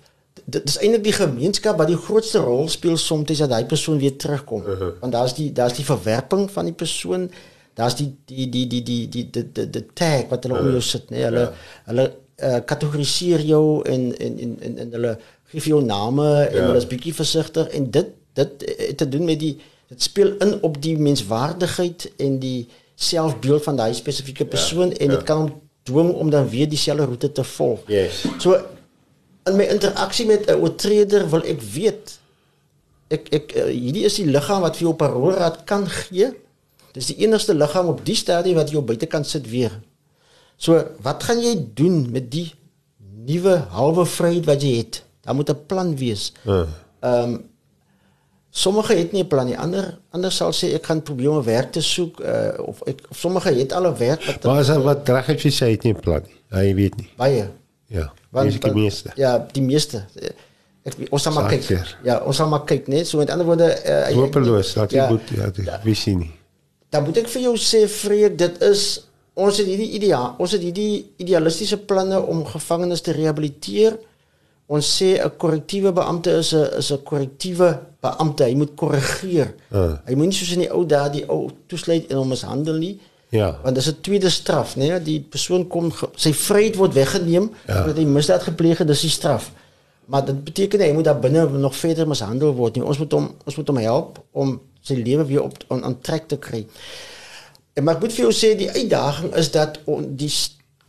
dit is eintlik die gemeenskap wat die grootste rol speel soms dat daai persoon weer terugkom. Uh -huh. Want daar's die daar's die verwerping van die persoon, daar's die die die die die die die die, die tag wat hulle uh -huh. om jou sit, nee, hulle ja. hulle uh, kategoriseer jou en en en en, en hulle gee vir jou name en Ja. hulle is bietjie versigtig en dit dit het te doen met die dit speel in op die menswaardigheid en die selfbeeld van daai spesifieke persoon ja, en dit ja. kan hom dwing om dan weer dieselfde roete te volg. Yes. So in my interaksie met 'n oortreder wil ek weet ek ek uh, hierdie is die liggaam wat vir jou paroolraad kan gee. Dis die enigste liggaam op die stadium wat jou buitekant sit weer. So wat gaan jy doen met die nuwe halwe vryheid wat jy het? Daar moet 'n plan wees. Uh. Ehm um, sommige het nie 'n plan nie. Ander ander sal sê ek gaan probeer om 'n werk te soek uh, of ek of sommige het al 'n werk wat Maar as wat reg het jy sê het nie 'n plan nie. Hy weet nie. baie Ja. Want- Dis die meeste. Ja, die meeste. Ek ons sal maar kyk. Ja, ons sal maar kyk, net so met ander woorde uh, Hopeloos, laat jy ja, moet ja, dit wys jy nie. Dan moet ek vir jou sê Freek, dit is ons het hierdie ideaal, ons het hierdie idealistiese planne om gevangenes te rehabiliteer. Ons sê 'n korrektiewe beampte is 'n is 'n korrektiewe beampte. Hy moet korrigeer. Ah. Hy moet nie soos in die ou dae die ou toesluit en hom mishandel nie. Ja. Want dis 'n tweede straf, né? Nee? Die persoon kom sy vryheid word weggeneem Ja. omdat hy misdaad gepleeg het, dis die straf. Maar dit beteken hy moet daar binne nog verder mishandel word nie. Ons moet hom ons moet hom help om sy lewe weer op aan, aan trek te kry. En maar ek moet vir jou sê die uitdaging is dat on, die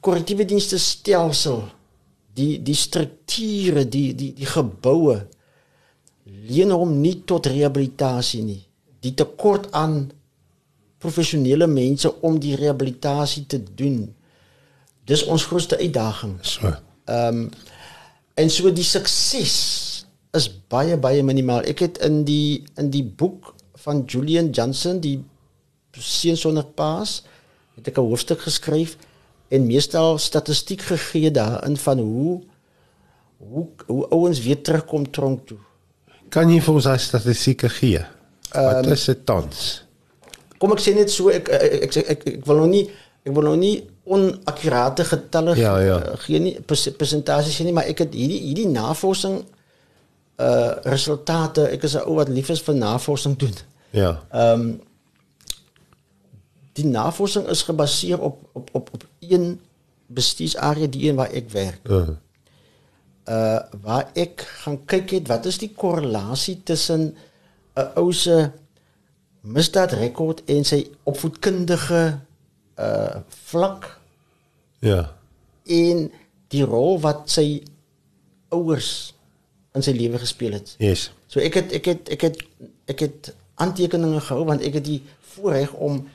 korrektiewe dienste stelsel die die strukture, die die die geboue leen hom nie tot rehabilitasie nie. Die tekort aan professionele mense om die rehabilitasie te doen. Dis ons grootste uitdaging. So. Ehm um, en so die sukses is baie baie minimaal. Ek het in die in die boek van Julian Johnson die seun sonder paas het ek 'n hoofstuk geskryf en meestal statistiek gegee daarin van hoe hoe hoe ouens weer terugkom tronk toe. Kan jy vir ons daai statistieke gee? Wat Ehm, is dit tans? Kom ek sê net so ek ek ek, ek, ek, wil nou nie ek wil nou nie onakkurate getalle Ja, ja. uh, gee nie pers- persentasies nie maar ek het hierdie hierdie navorsing uh resultate ek is 'n ou wat lief is vir navorsing doen. Ja. Ehm um, die navorsing is gebaseer op op op op een bestuursarea die een waar ek werk. Uh. uh waar ek gaan kyk het wat is die korrelasie tussen 'n ou se misdaadrekord en sy opvoedkundige uh vlak Ja. en die rol wat sy ouers in sy lewe gespeel het. Yes. So ek het ek het ek het ek het aantekeninge gehou want ek het die voorreg om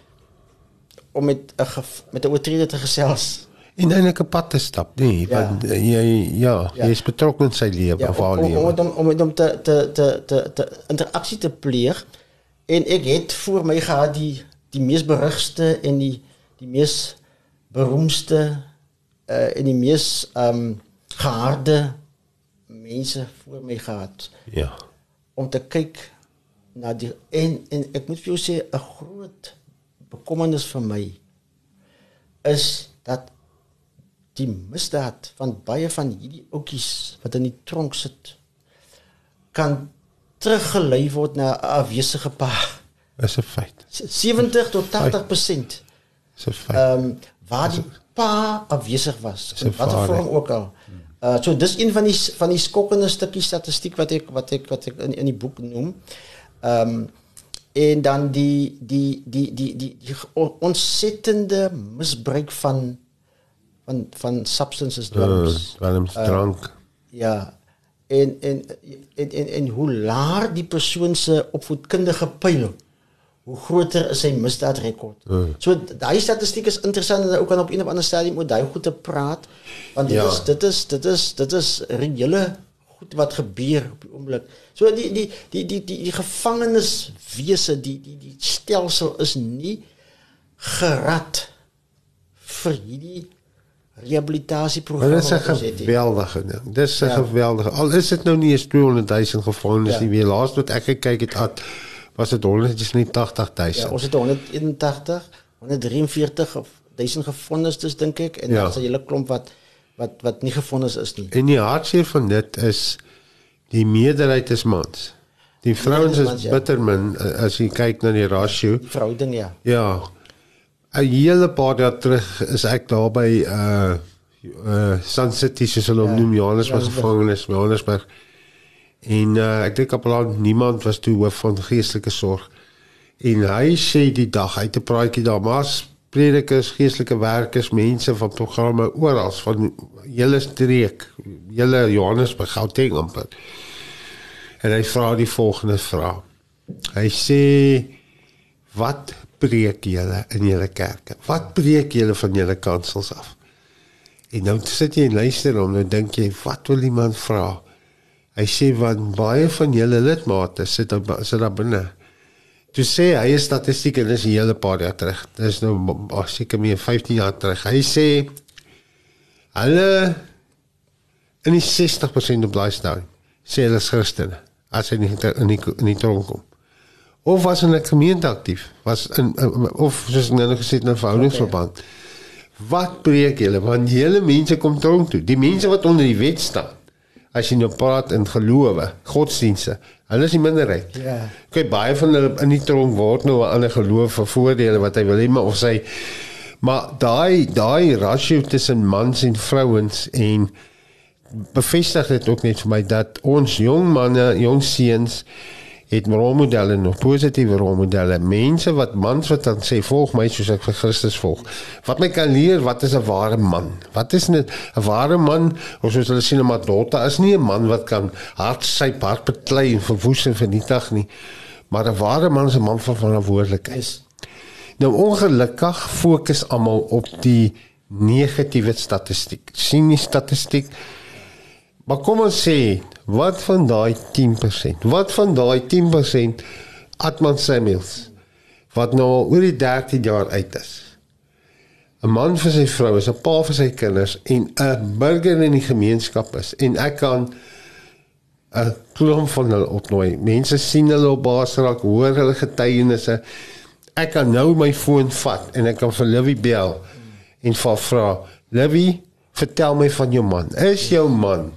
om met 'n met 'n oortreder te gesels. En eintlik 'n pad te stap, nee, Ja. want eh, jy ja, Ja. jy is betrokke in sy lewe Ja, of haar om, om, om, lewe. om hom te te te te, te interaksie te pleeg en ek het voor my gehad die die mees berugste en die die mees beroemdste uh, en die mees ehm um, geharde mense voor my gehad. Ja. om te kyk na die en en ek moet vir jou sê 'n groot bekommernis vir my is dat die misdaad van baie van hierdie ouetjies wat in die tronk sit kan teruggelei word na 'n afwesige pa. Is 'n feit. 70 tot 80%. Is 'n feit. Ehm um, waar die pa afwesig was in watter vorm ook al. Uh so dis een van die van die skokkende stukkies statistiek wat ek wat ek wat ek in in die boek noem. Ehm um, en dan die die die die die, die on- ontsettende misbruik van van van substances drugs. Uh, Willem se drank. Ja. En en en en, en hoe laer die persoon se opvoedkundige pyl, hoe groter is sy misdaadrekord. Mm. So daai statistiek is interessant en ook kan op een of ander stadium oor daai goed te praat want dit Ja. is dit is dit is dit is reële goed wat gebeur op die oomblik. So die die die die die, die gevangeniswese die die die stelsel is nie gerad vir hierdie dit is 'n wat ons het geweldige ding. Dis 'n Ja. geweldige. Al is dit nou nie eens 200 000 gevangenes Ja. nie. Weer laas wat ek gekyk het at was dit 180 000. Ja, ons het 181, 143 of 1000 gevonnistes dink ek en Ja. dan is 'n hele klomp wat wat wat nie gevonnis is nie. En die hartseer van dit is die meerderheid is mans. Die vrouens mans, is ja. bitter min eh, as jy kyk na die ratio. Die verhouding ja. Ja. 'n hele paar jaar terug is ek daar by uh uh Sun City soos hulle hom Ja, noem Johannesburg. gevangenis Johannesburg. En uh ek dink kapelaan niemand was toe hoof van geestelike sorg. En hy sê die dag hy het 'n praatjie daar maar predikers, geestelike werkers, mense van programme oral van hele streek, hele Johannesburg, Gauteng amper. En hy vra die volgende vraag. Hy sê wat preek julle in julle kerke? Wat preek julle van julle kansels af? En nou sit jy en luister hom, nou dink jy, wat wil die man vra? Hy sê want baie van julle lidmate sit daar sit daar binne. Toe sê hy 'n statistiek en dis 'n hele paar jaar terug. Dis nou b- seker meer 15 jaar terug. Hy sê hulle in die 60% op stadium sê hulle is Christene as hy nie in die in die tronk kom. Of was in 'n gemeente aktief, was in in- of soos nou nog gesê 'n verhoudingsverband. Wat preek julle? Want julle mense kom tronk toe. Die mense wat onder die wet staan. As jy nou praat in gelowe, godsdienste, hulle is die minderheid. Ja. Kyk baie van hulle in die tronk word nou 'n ander geloof vir voordele wat hy wil hê, maar of sy maar daai daai ratio tussen mans en vrouens en bevestig dit ook net vir my dat ons jong manne, jong seuns het rolmodelle nog positiewe rolmodelle. Mense wat mans wat dan sê volg my soos ek vir Christus volg. Wat my kan leer wat is 'n ware man? Wat is 'n 'n ware man of soos hulle sien in Madotta is nie 'n man wat kan hard sy hart beklei en verwoes en vernietig nie maar 'n ware man is 'n man van verantwoordelikheid. Is Nou ongelukkig fokus almal op die negatiewe statistiek. sien die statistiek. Maar kom ons sê, wat van daai 10%? Wat van daai 10% Atman Samuels wat nou al oor die 13 jaar uit is? 'n Man vir sy vrou, is 'n pa vir sy kinders en 'n burger in die gemeenskap is en ek kan 'n klomp van hulle opnooi. Mense sien hulle op Basraak, hoor hulle getuienisse. Ek kan nou my foon vat en ek kan vir Livy bel en vir vra, "Livy, vertel my van jou man. Is jou man?"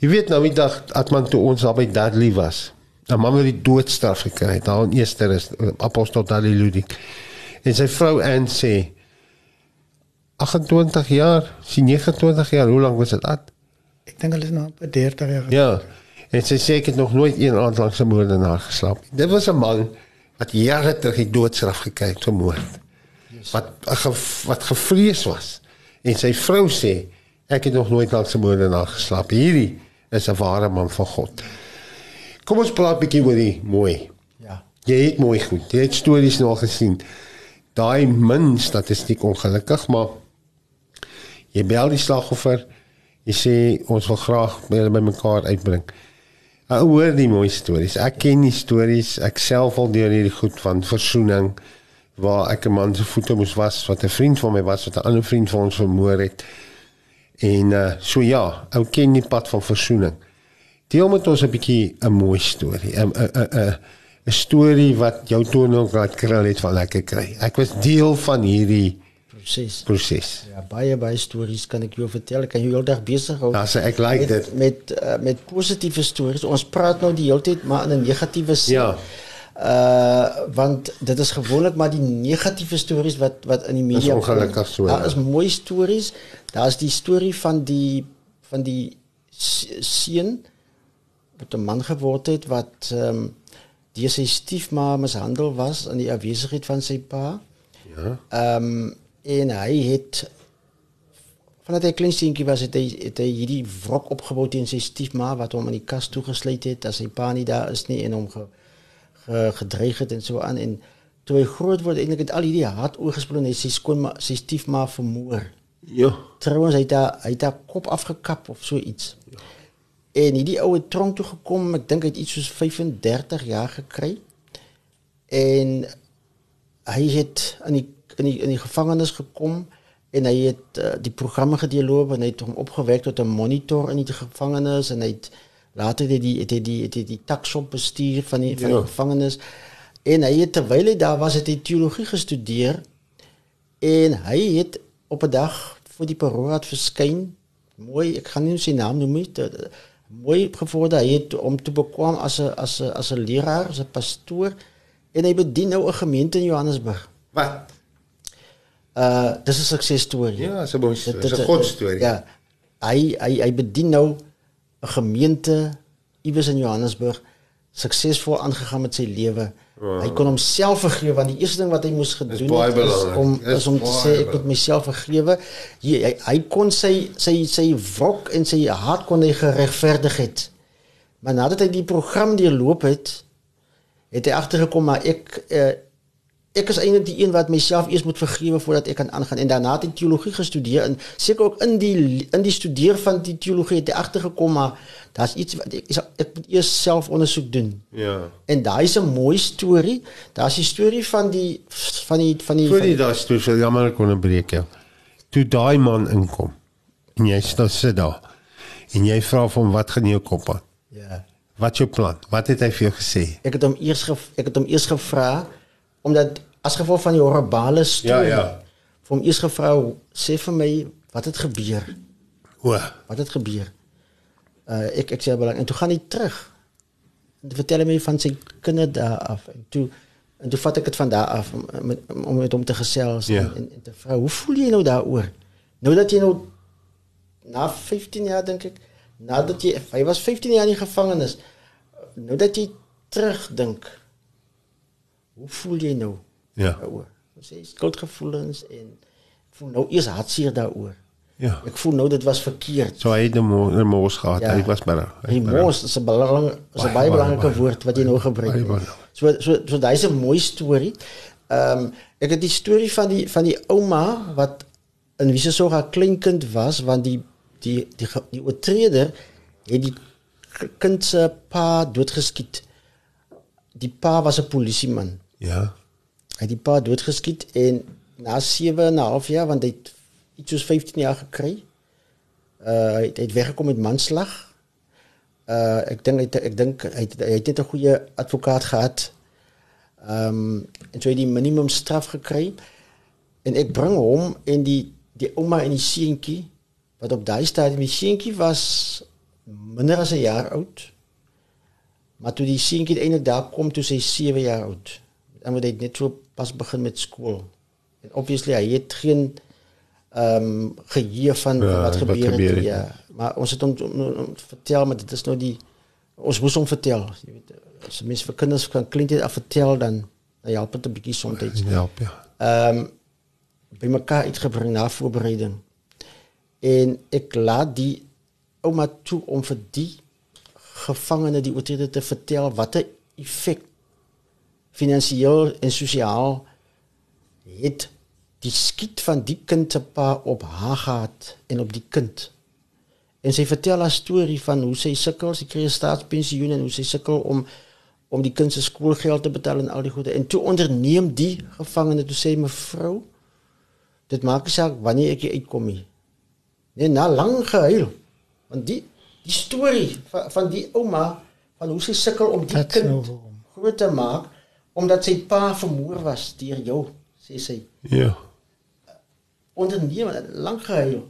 Jy weet nou die dag Atman toe ons daar by Dudley was. 'n Man wat die doodstraf gekry het, daar in Easter is apostel Dudley Ludik. En sy vrou Ann sê 28 jaar, sy 29 jaar, hoe lank was dit? At? Ek dink hulle is nou op 30 jaar. Ja. En sy sê ek het nog nooit een aand langs 'n moordenaar geslaap. nie. Dit was 'n man wat jare terug die doodstraf gekry het vir moord. Wat ge, wat gevrees was. En sy vrou sê ek het nog nooit langs 'n moordenaar geslaap. Hierdie is 'n ware man van God. Kom ons praat bietjie oor die mooi. ja. Jy het mooi goed. Jy het stories nou al gesien. Daai min statistiek ongelukkig, maar jy bel die slagoffer. Jy sê ons wil graag hulle by mekaar uitbring. Ek hoor die mooi stories. Ek ken die stories. Ek self al deur hierdie goed van versoening waar ek 'n man se voete moes was wat 'n vriend van my was wat 'n ander vriend van ons vermoor het. En uh so ja, ou ken die pad van versoening. Deel met ons 'n bietjie 'n mooi storie. 'n 'n 'n 'n storie wat jou toneel laat krul het van lekker kry. Ek was deel van hierdie Presies. proses. Ja, baie baie stories kan ek jou vertel. Ek kan jou heeldag besig hou. Ja, so ek like met, dit. met uh, met positiewe stories. Ons praat nou die hele tyd maar in 'n negatiewe sin. Ja. Uh want dit is gewoonlik maar die negatiewe stories wat wat in die media ongelukkig so, Daar ja. is mooi stories. Daar's die storie van die van die seun wat 'n man geword het wat ehm um, deur sy stiefma mishandel was in die afwesigheid van sy pa. Ja. Ehm um, en hy het vandat hy klein seentjie was het hy het hy hierdie wrok opgebou teen sy stiefma wat hom in die kas toegesluit het as sy pa nie daar is nie en hom ge, ge, gedreig het en so aan en toe hy groot word eintlik het al hierdie haat oorgesplooi en hy sy skoonma sy stiefma vermoor. Ja. Trouwens hy het haar, hy het haar kop afgekap of so iets. Ja. En hierdie ou het tronk toe gekom, ek dink hy het iets soos 35 jaar gekry. En hy het in die in die in die gevangenis gekom en hy het uh, die programme gedeurloop en hy het hom opgewek tot 'n monitor in die gevangenis en hy het later het hy die het hy die het hy die taxop bestuur van die van die Ja. gevangenis en hy het terwyl hy daar was het hy teologie gestudeer en hy het op 'n dag voor die paroolraad verskyn. Mooi, ek gaan nie sy naam noem nie. Mooi gevorder hy het om te bekwam as 'n as 'n as 'n leraar, as 'n pastoor en hy bedien nou 'n gemeente in Johannesburg. Wat? Uh dis 'n suksesstorie. Ja, dis 'n mooi storie. Dit- Dis 'n dit- godstorie. Ja. Hy hy hy bedien nou 'n gemeente iewers in Johannesburg suksesvol aangegaan met sy lewe. Wow. Hy kon homself vergewe want die eerste ding wat hy moes gedoen het is belangrik. om Dis is om te sê ek moet myself vergewe. Hy, hy hy kon sy sy sy wrok en sy haat kon hy geregverdig het. Maar nadat hy die program deurloop het, het hy agtergekom maar ek uh, ek is eintlik die een wat myself eers moet vergewe voordat ek kan aangaan en daarna het teologie gestudeer en seker ook in die in die studeer van die teologie het hy agtergekom maar daar's iets wat ek ek, ek moet eers self ondersoek doen. Ja. En daai is 'n mooi storie. Daar's die storie van die van die van die, Voor van die die daai storie, so jammer ek onderbreek jou. Toe daai man inkom en jy staan sit daar en jy vra hom wat gaan jou kop aan? ja. Wat jou plan? Wat het hy vir jou gesê? Ek het hom eers ek het hom eers gevra omdat as gevolg van die horribale storie. Ja, ja. Vir hom eers gevra sê vir my wat het gebeur? O, Wat het gebeur? Uh ek ek sê belang en toe gaan hy terug. En vertel hy my van sy kinders daar af en toe en toe vat ek dit van daar af om met, om met hom te gesels Ja. en, en, en te vra hoe voel jy nou daaroor? Nou dat jy nou na 15 jaar dink ek nadat jy hy was 15 jaar in die gevangenis nou dat jy terugdink hoe voel jy nou Ja. daaroor? Ons sê skuldgevoelens en ek voel nou eers hartseer daaroor. ja. Ek voel nou dit was verkeerd. So hy het 'n mo- 'n mos gehad. Ja. Hy was maar. Remorse is 'n belang is 'n Baie, baie baie, belangrike baie. woord wat jy nou gebruik. Baie belangrijk. So so so daai is 'n mooi storie. Ehm um, ek het die storie van die van die ouma wat in wie se sorg haar kleinkind was want die die die ge- die oortreder het die kind se pa doodgeskiet. Die pa was 'n polisieman. Ja. Hy het die pa doodgeskiet en na 7 en 'n half jaar want hy het iets soos 15 jaar gekry. Uh hy het, het weggekom met manslag. Uh ek dink hy het- ek dink hy het, hy het net 'n goeie advokaat gehad. Ehm en so hy die minimum straf gekry. En ek bring hom en die die ouma en die seentjie wat op daai stadium die seentjie was minder as 'n jaar oud. Maar toe die seentjie eintlik daar kom toe sy 7 jaar oud. En wat hy net so pas begin met skool. En obviously hy het geen ehm um, geheue van Ja, wat wat gebeur het. gebeur het, ja. Maar ons het hom om, om, om vertel maar dit is nou die ons moes hom vertel. Jy weet as mens vir kinders kan kleintyd af vertel dan dan help dit 'n bietjie soms. Ja, ja. Ehm um, by mekaar uitgebring na voorbereiding. En ek laat die ouma toe om vir die gevangene die oortreder te vertel watter effek finansiëel en sosiaal het die skiet van die kind se pa op haar gehad en op die kind. En sy vertel haar storie van hoe sy sukkel, sy kry 'n staatspensioen en hoe sy sukkel om om die kind se skoolgeld te betaal en al die goede. En toe onderneem die gevangene toe sê mevrou, dit maak nie saak wanneer ek uitkom nie. Nee, na lang gehuil. Want die die storie van van die ouma van hoe sy sukkel om die Dat kind nou- groot te maak omdat sy pa vermoor was deur jou, sê sy. Ja. Onderneem lank gehuil.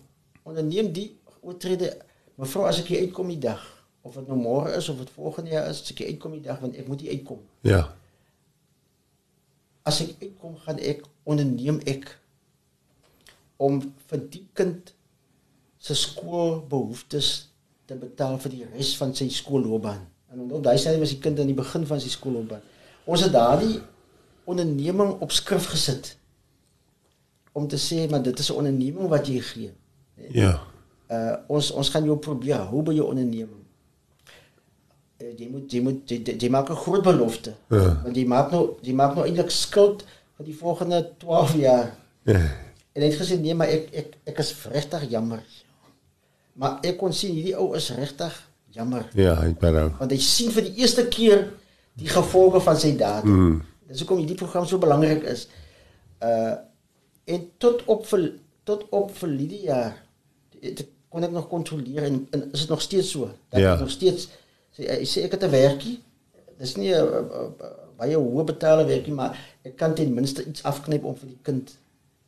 Onderneem die oortrede. Mevrou, as ek hier uitkom die dag of dit nou môre is of dit volgende jaar is, as ek hier uitkom die dag want ek moet hier uitkom. Ja. As ek uitkom gaan ek onderneem ek om vir die kind se skoolbehoeftes te betaal vir die res van sy skoolloopbaan. En onthou daai sy was die kind aan die begin van sy skoolloopbaan. Ons het daardie onderneming op skrif gesit om te sê maar dit is 'n onderneming wat jy gee. Ja. Uh ons ons gaan jou probeer hou by jou onderneming. Uh, jy moet jy moet jy, jy maak 'n groot belofte. Ja. Want jy maak nou jy maak nou eintlik skuld vir die volgende 12 jaar. Ja. En hy het gesê nee, maar ek ek ek is regtig jammer. Maar ek kon sien hierdie ou is regtig jammer Ja, hy berou. want hy sien vir die eerste keer die gevolge van sy dade. Mm. Dis hoekom hierdie program so belangrik is. Uh en tot op vir tot op vir hierdie jaar dit kon ek nog kontroleer en, en is dit nog steeds so? Dat Ja. ek nog steeds sê hy sê ek het 'n werkie. Dis nie 'n uh, uh, baie hoë betaalde werkie, maar ek kan ten minste iets afknyp om vir die kind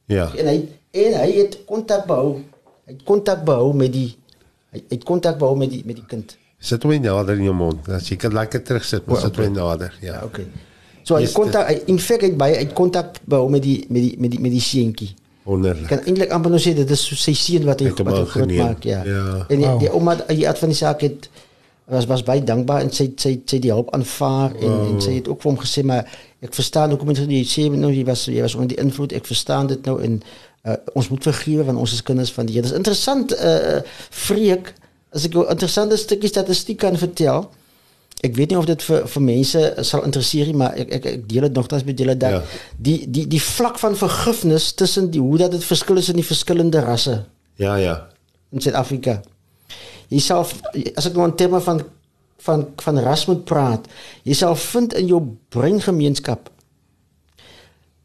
Ja. en hy en hy het kontak behou. Hy het kontak behou met die hy hy het kontak behou met die met die kind. Sit hom nader in jou mond. As jy kan lekker terugsit, maar sit hom nader. Ja. Ja, okay. So hy Yes, kontak in feite het baie uit kontak behou met die met die met die met die seentjie. Wonderlik. kan eintlik amper nou sê dit is sy seun wat hy hom wat hy groot maak, ja. Ja. En die, Wow. die ouma die uit van die saak het was was baie dankbaar en sy sy sy die hulp aanvaar en, en sy het ook vir hom gesê maar ek verstaan hoekom jy sê nou jy was jy was onder die invloed ek verstaan dit nou en uh, ons moet vergewe want ons is kinders van die Here. Dis interessant uh vreek as ek jou interessante stukkie statistiek kan vertel. Ek weet nie of dit vir vir mense sal interesseer nie, maar ek ek, ek deel dit nogtans met julle dat Ja. die die die vlak van vergifnis tussen die hoe dat dit verskil is in die verskillende rasse Ja, ja. in Suid-Afrika. Jy sal as ek nou in terme van van van ras moet praat, jy sal vind in jou breingemeenskap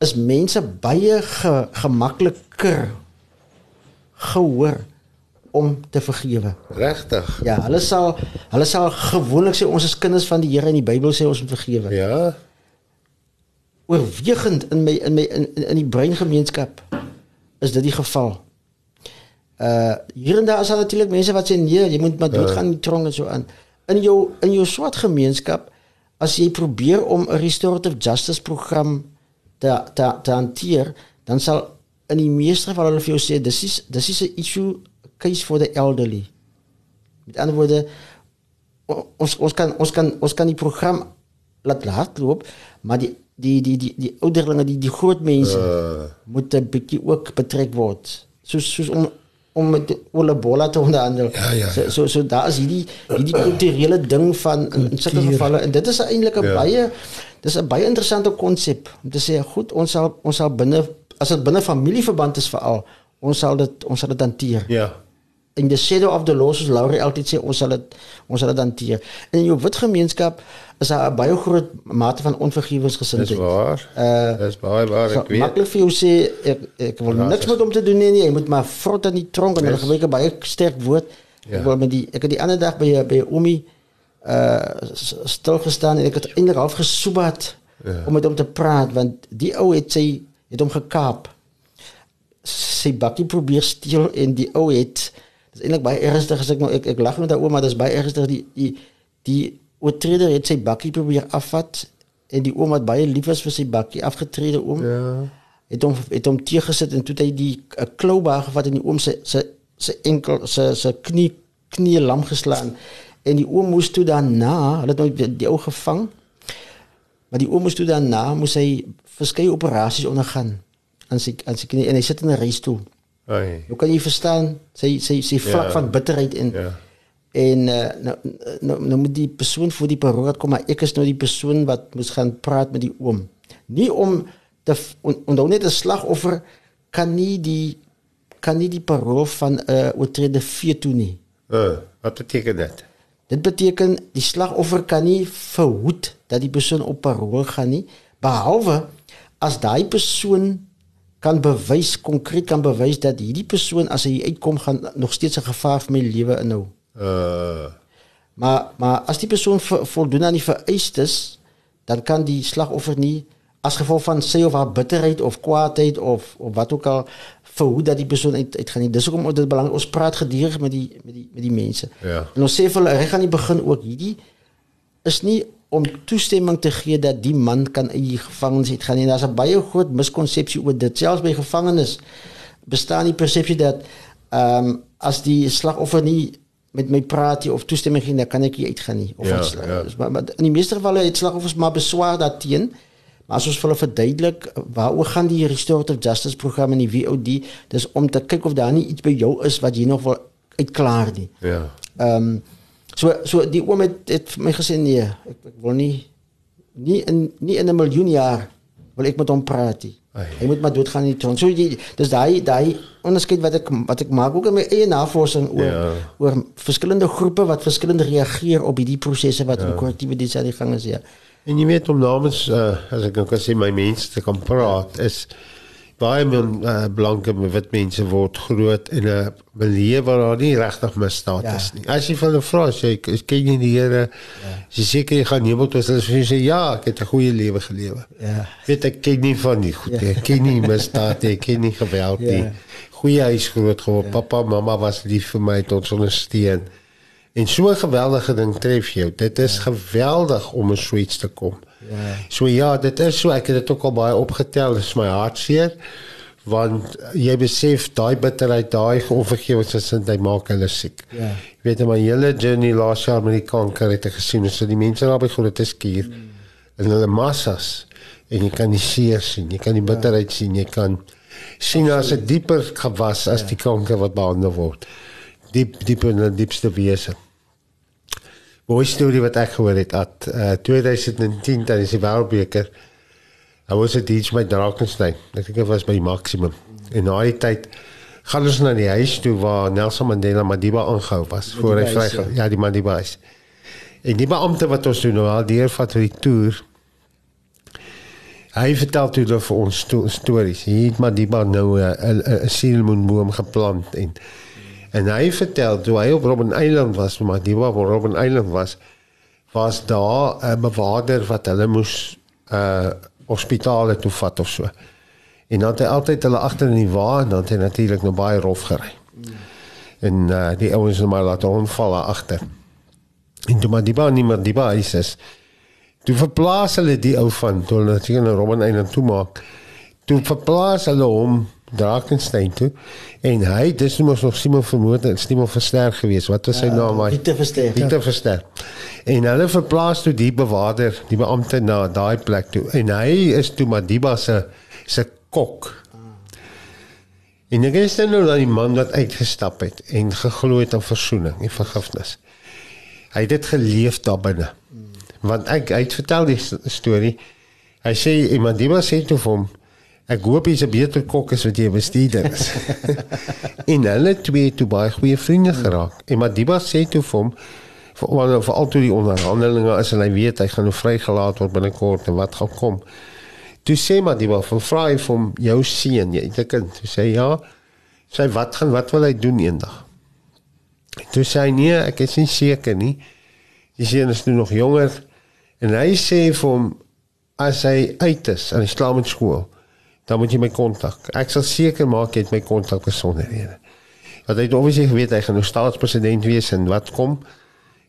is mense baie ge, gemakliker gehoor om te vergewe. Regtig. Ja, hulle sal hulle sal gewoonlik sê ons is kinders van die Here en die Bybel sê ons moet vergewe. Ja. oorwegend in my in my in, in die breingemeenskap is dit die geval. Uh hier en daar is daar natuurlik mense wat sê nee, jy moet maar doodgaan in die tronk en so aan. In jou in jou swart gemeenskap as jy probeer om 'n restorative justice program te te te hanteer, dan sal in die meeste van hulle vir jou sê dis is dis is 'n issue case for the elderly. Met ander woorde ons ons kan ons kan ons kan die program laat hardloop, maar die die die die die ouderlinge, die die groot mense uh. moet 'n bietjie ook betrek word. Soos soos om om met Ola Bola te onderhandel. Ja, ja, So ja. so, so daar is hierdie hierdie kulturele ding van in, in sulke gevalle en dit is eintlik 'n Ja. baie dis 'n baie interessante konsep om te sê goed, ons sal ons sal binne as dit binne familieverband is veral, ons sal dit ons sal dit hanteer Ja. In the shadow of the law soos Laurie altyd sê ons sal dit ons sal dit hanteer. In jou wit gemeenskap is daar 'n baie groot mate van Dis onvergewensgesindheid. waar. Uh, Dis baie waar ek weet. maklik vir jou sê ek ek wil Ja, niks dis- met hom te doen nie, nie. jy moet maar vrot in die tronk en hulle gebruik 'n baie sterk woord. Ja. Ek wil met die ek het die ander dag by by 'n oomie uh s- stil gestaan en ek het eintlik half gesoebat Ja. om met hom te praat want die ou het sy het hom gekaap. Sy bakkie probeer steel en die ou het dis eintlik baie ernstig as ek nou ek ek lag met daaroor maar dis baie ernstig die die die oortreder het sy bakkie probeer afvat en die oom wat baie lief was vir sy bakkie afgetrede oom Ja. het hom het hom teëgesit en toe het hy die 'n kloubaar gevat en die oom se se se enkel se se knie knie lam geslaan en die oom moes toe daarna hulle het nou die, die ou gevang maar die oom moes toe daarna moes hy verskeie operasies ondergaan aan sy aan sy knie en hy sit in 'n reistool Ai. hoe kan jy verstaan sy sy sy vlak Ja. van bitterheid en Ja. En uh, nou, nou nou moet die persoon voor die parool kom, maar ek is nou die persoon wat moet gaan praat met die oom. Nie om te v- on, onthou net 'n slagoffer kan nie die kan nie die parool van 'n uh, oortrede vee toe nie. Uh, wat beteken dit? Dit beteken die slagoffer kan nie verhoed dat die persoon op parool gaan nie, behalwe as daai persoon kan bewys konkreet kan bewys dat hierdie persoon as hy uitkom gaan nog steeds 'n gevaar vir my lewe inhou. Uh Maar maar as die persoon vo- voldoen aan die vereistes, dan kan die slagoffer nie as gevolg van sy of haar bitterheid of kwaadheid of of wat ook al verhoed dat die persoon uit uit gaan nie. Dis hoekom dit belangrik ons praat gedurig met die met die met die mense. Ja. En ons sê vir hulle reg aan die begin ook hierdie is nie om toestemming te gee dat die man kan uit die gevangenis uitgaan nie. Daar's 'n baie groot miskonsepsie oor dit. Selfs by gevangenes bestaan die persepsie dat ehm um, as die slagoffer nie met my praat nie of toestemming gee, dan kan ek nie uitgaan nie. Of Ja, ons, ja. maar, maar in die meeste gevalle het slagoffers maar beswaar daarteen. Maar as ons vir hulle verduidelik waaroor gaan die restorative justice program in die VOD, dis om te kyk of daar nie iets by jou is wat jy nog wil uitklaar nie. ja. Ehm um, so so die oom het, het vir my gesê nee, ek, ek wil nie nie in nie in 'n miljoen jaar wil ek met hom praat nie. Ai. Hy moet maar doodgaan in die tronk. So die, dis daai daai onderskeid wat ek wat ek maak ook in my eie navorsing oor Ja. oor verskillende groepe wat verskillend reageer op hierdie prosesse wat ja. in korrektiewe diens aan die gang is ja. En jy weet om namens uh, as ek nou kan sê my mense te kan praat is baie min uh, blanke wit mense word groot in 'n milieu waar daar nie regtig misdaad Ja. is nie. As jy vir hulle vra, sê ek, "Is- ken jy die Here? Ja. Jy seker jy gaan hemel toe, as hulle sê ja, ek het 'n goeie lewe gelewe. Ja. Weet ek ken nie van die goed nie. Ek ken nie misdaad nie, ek ken nie geweld nie. Ja. Goeie huis groot geword. Pappa, mamma was lief vir my tot ondersteun. En so 'n geweldige ding tref jou. Dit is geweldig om in so iets te kom. Ja. So ja, dit is so ek het dit ook al baie opgetel. Dit is my hartseer want jy besef daai bitterheid, daai onvergewensgesindheid maak hulle siek. Ja. Jy weet my hele journey laas jaar met die kanker het ek gesien, so die mense daar by groot skuur mm. in hulle massas en jy kan die seer sien, jy kan die bitterheid ja. sien, jy kan sien as 'n dieper gewas as ja. die kanker wat behandel word. Diep diep in die diepste wese. Mooi storie wat ek gehoor het at uh, 2010 tydens die Wêreldbeker. Hy was dit iets met Drakensberg. Ek dink dit was by maksimum. En na die tyd gaan ons na die huis toe waar Nelson Mandela Madiba aangehou was voor hy Madiba is, vry ja, die Madiba is. En die beampte wat ons doen nou al deurvat vir die toer. Hy vertel toe dan vir ons sto stories. Hier het Madiba nou 'n 'n 'n sielmoenboom geplant en en hy vertel toe hy op Robben Island was, maar Madiba op Robben Island was, was daar 'n bewaarder wat hulle moes uh hospitale toe vat of so. En dan het hy altyd hulle agter in die wa en dan het hy natuurlik nou baie rof gery. En uh, die ouens het maar laat onval daar agter. En toe maar die baan nie meer die baan is. is toe verplaas hulle die ou van toe hulle na Robben Island toe maak. Toe verplaas hulle hom Drakensberg toe en hy dis mos nog Simon vermoed en Simon Verster gewees. Wat was sy naam? hy? Pieter Verster. Pieter Verster. En hulle verplaas toe die bewaarder, die beampte na daai plek toe. En hy is toe Madiba se se kok. En ek is nou dan die man wat uitgestap het en geglo het aan verzoening en vergifnis. Hy het dit geleef daar binne. Want ek hy het vertel die storie. Hy sê en Madiba sê toe vir hom Ek hoop jy's 'n beter kok as wat jy 'n bestuurder is. en hulle twee toe baie goeie vriende geraak. En Madiba sê toe vir hom vir vir al toe die onderhandelinge is en hy weet hy gaan nou vrygelaat word binnekort en wat gaan kom. Toe sê Madiba van vra hy vir hom jou seun, jy het 'n kind. Toe sê ja. Sê wat gaan wat wil hy doen eendag? Toe sê hy nee, ek is nie seker nie. Die seun is nou nog jonger en hy sê vir hom as hy uit is en hy slaap met skool dan moet jy my kontak. Ek sal seker maak jy het my kontak besonderhede. Want hy het obviously geweet hy gaan nou staatspresident wees en wat kom.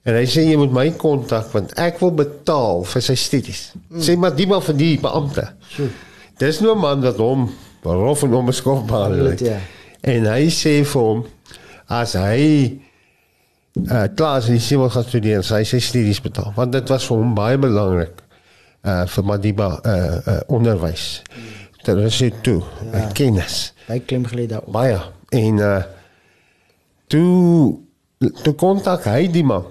En hy sê jy moet my kontak want ek wil betaal vir sy studies. Mm. Sê maar die man vir die beampte. Sjoe. Dis nou 'n man wat hom rof en onbeskofbaar Absoluut, het. ja. En hy sê vir hom as hy uh klaar is en hy sê wil gaan studeer, sê hy sy studies betaal want dit was vir hom baie belangrik uh vir Madiba uh, uh onderwys. Dit is dit toe, ja. kennis. Hy klim gelede daarop. Baie. En uh toe toe kontak hy die man.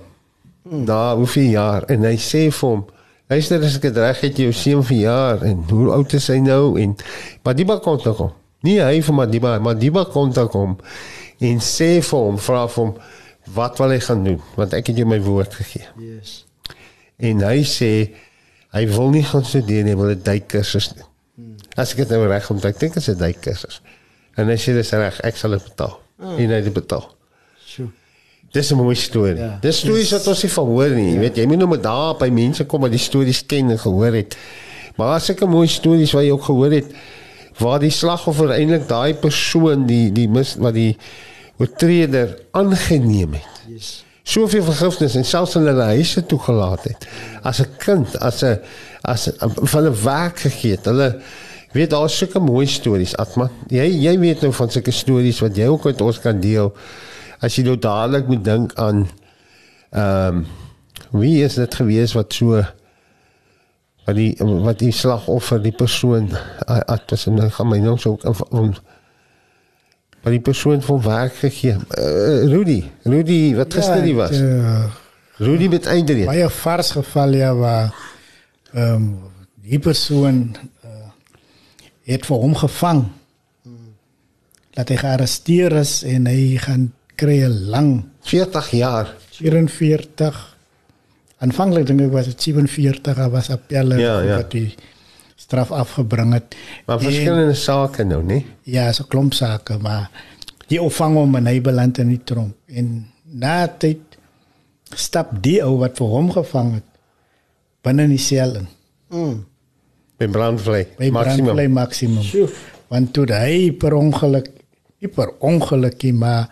Na hoeveel jaar en hy sê vir hom Luister as ek dit reg het jou seun verjaar en hoe oud is hy nou en Madiba kontak hom. Nie hy vir Madiba, Madiba kontak hom en sê vir hom, vra vir hom wat wil hy gaan doen want ek het jou my woord gegee. Yes. En hy sê hy wil nie gaan studeer nie, hy wil 'n duikkursus doen. As ek dit nou reg onthou, ek dink dit is 'n duikkursus. En hy sê dis reg, ek sal dit betaal. Oh. En hy het dit betaal. Sjoe. Dis 'n mooi storie. Ja. Dis stories wat ons nie van hoor nie. Jy weet, jy moet nou maar daar by mense kom wat die stories ken en gehoor het. Maar as ek 'n mooi stories wat jy ook gehoor het waar die slagoffer eintlik daai persoon die die mis wat die oortreder aangeneem het. Yes. Soveel vergifnis en selfs in hulle huise toegelaat het. As 'n kind, as 'n as 'n van 'n werk gegee het. Hulle weet daar is sulke mooi stories, Atman. Jy jy weet nou van sulke stories wat jy ook met ons kan deel. As jy nou dadelik moet dink aan ehm um, wie is dit gewees wat so wat die wat die slagoffer die persoon at was en dan gaan my nou so om wat die persoon van werk gegee. Uh, Rudy, Rudy wat gister die was. Uh, Rudy met Adrian. baie vars geval ja waar ehm um, die persoon uh, het vir hom gevang. Dat hy gearresteer is en hy gaan kry 'n lang 40 jaar. 44 aanvanklik dink ek was dit 47 hij was appelle Ja, ja. wat die straf afgebring het. Maar En- verskillende sake nou, né? Ja, so klomp sake, maar die opvang hom en hy beland in die tronk. En na tyd stap die ou wat vir hom gevang het binne in die sel in. Mm. By brandvlei. By brandvlei maksimum. Sjoe. Want toe hy per ongeluk, nie per ongeluk nie, maar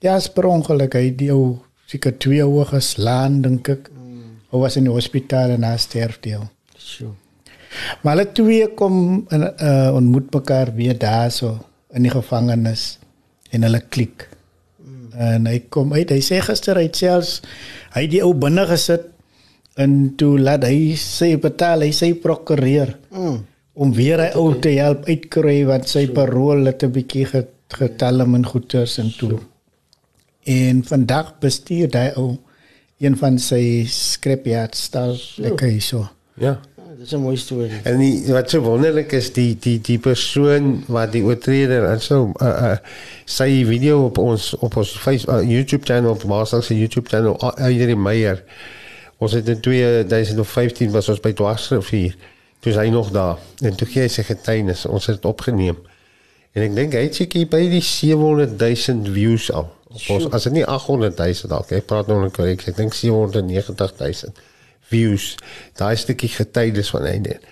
ja, is per ongeluk hy die ou seker twee oë geslaan dink ek. Hy was in die hospitaal en hy sterf deel. Sjoe. Maar hulle twee kom in uh, ontmoet mekaar weer daar so in die gevangenis en hulle klik. En hy kom uit, hy sê gister hy het selfs hy het die ou binne gesit en toe laat hy sy betaal, hy sy prokureur Mm. om weer hy ou te help uitkry want sy parol het 'n bietjie get- getalm en goeders en toe. En vandag bestuur hy ou een van sy scrapyards stal lekker hierso. Ja. Ah, Dis 'n mooi storie. En die, wat so wonderlik is die die die persoon wat die oortreder en so uh, uh, sy video op ons op ons Facebook uh, YouTube channel op Maasal se YouTube channel Adrian Meyer. Ons het in 2015 was ons by Dwarsrivier. Toe is hy nog daar en toe gee hy sy getuienis. Ons het dit opgeneem. En ek dink hy het seker by die 700 000 views al. Op ons as dit nie 800 000 dalk. Ek praat nou korrek. Ek dink 790 000 views. Daai stukkie getuienis van Adrian.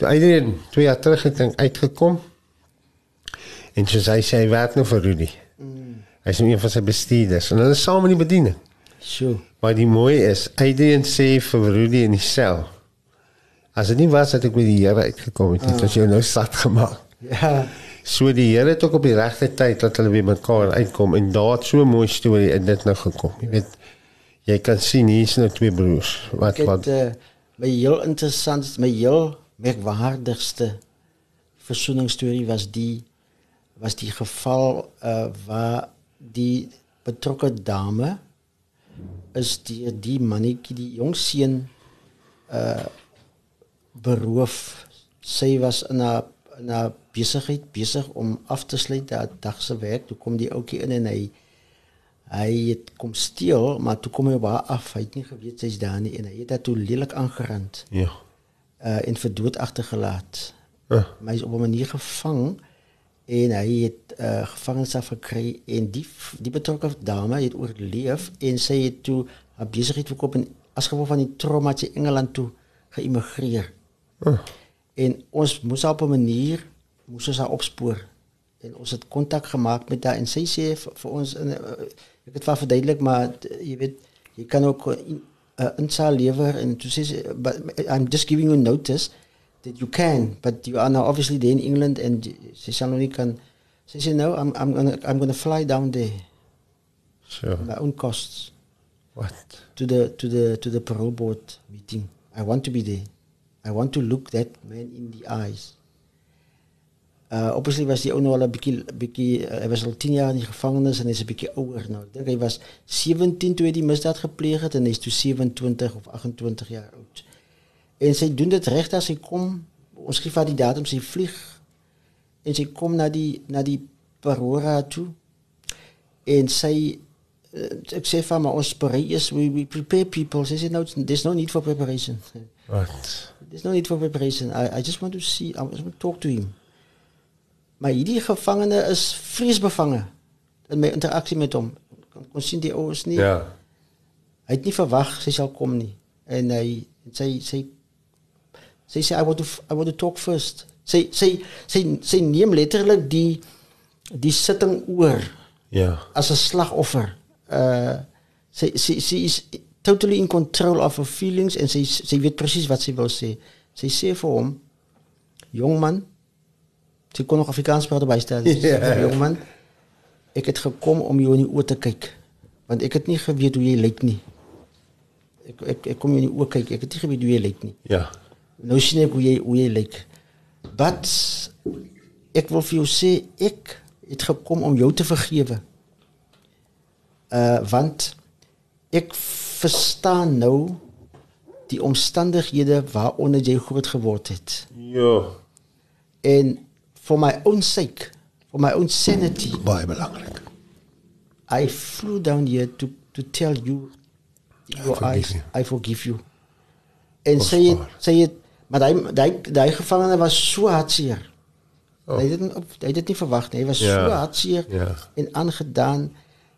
Toe Adrian twee jaar terug het uitgekom. En soos hy sê hy werk nou vir Rudy. Hy is nou een van sy bestuurders en hulle is saam in die bediening. Sjoe. Maar die mooi is, Adrian sê vir Rudy in die sel. As dit nie was dat ek met die Here uitgekom het, het ons jou nou sat gemaak. Ja. So die Here het ook op die regte tyd dat hulle weer mekaar uitkom en daar het so 'n mooi storie in dit nou gekom. Jy weet jy kan sien hier is nou twee broers wat Ek wat het uh, my heel interessant, my heel merkwaardigste versoeningsstorie was die was die geval uh, waar die betrokke dame is die die mannetjie die jong seun uh beroof. Sy was in 'n in 'n besigheid besig om af te sluit daai dag se werk. Toe kom die ouetjie in en hy hy het kom steel, maar toe kom hy op haar af. Hy het nie geweet sy's daar nie en hy het haar toe lelik aangerand ja. uh en vir dood agtergelaat. Uh, Maar hy is op 'n manier gevang en hy het uh gevangenskap gekry en die die betrokke dame het oorleef en sy het toe haar besigheid verkoop en as gevolg van die trauma het sy Engeland toe geëmigreer. uh, En ons moes op 'n manier moes ons haar opspoor. En ons het kontak gemaak met haar en sy sê vir, vir ons in uh, ek het wel verduidelik maar jy weet jy kan ook 'n in, uh, insaal lewer en toe sê sy I'm just giving you notice that you can but you are now obviously there in England and sy sal nog nie kan sy sê no I'm I'm gonna I'm gonna fly down there at my own costs wat to the to the to the parole board meeting. I want to be there. I want to look that man in the eyes. Uh obviously was die ou nou al 'n bietjie bietjie uh, was al 10 jaar in die gevangenis en hy's 'n bietjie ouer nou. Ek dink hy was 17 toe hy die misdaad gepleeg het en hy's toe 27 of 28 jaar oud. En sy doen dit reg as hy kom. Ons gee vir die datum sy vlieg en sy kom na die na die Parora toe. En sy uh, ek sê vir haar, maar ons berei is we, we prepare people. Sy sê no there's no need for preparation. wat There's no need for preparation. I, I just want to see, I just want to talk to him. Maar hierdie gevangene is vreesbevange in my interaksie met hom. kon, kon sien die ou is nie. Ja. Hy het nie verwag sy sal kom nie. En hy sy sy sy sê I want to I want to talk first. Sy sy sy sy neem letterlik die die sitting oor Ja. as 'n slagoffer. Uh sy sy sy is totally in control of her feelings en sy sy weet presies wat sy wil sê. Sy sê vir hom: "Jong man, sy kon nog Afrikaans praat bystel. Ja. Jong man, ek het gekom om jou in die oë te kyk want ek het nie geweet hoe jy lyk nie. Ek ek ek kom jou in die oë kyk. Ek het nie geweet hoe jy lyk nie. Ja. Nou sien ek hoe jy hoe jy lyk. But ek wil vir jou sê ek het gekom om jou te vergewe. Uh want ek verstaan nou die omstandighede waaronder jy groot geword het. Ja. En for my own sake, for my own sanity, Baie belangrik. I flew down here to to tell you your forgive eyes. I forgive you. En sê het, sê het, maar daai daai daai gevangene was. Oh. Hy het dit nie op- hy het dit nie verwag nie. Hy was Ja. so hartseer Ja. en aangedaan.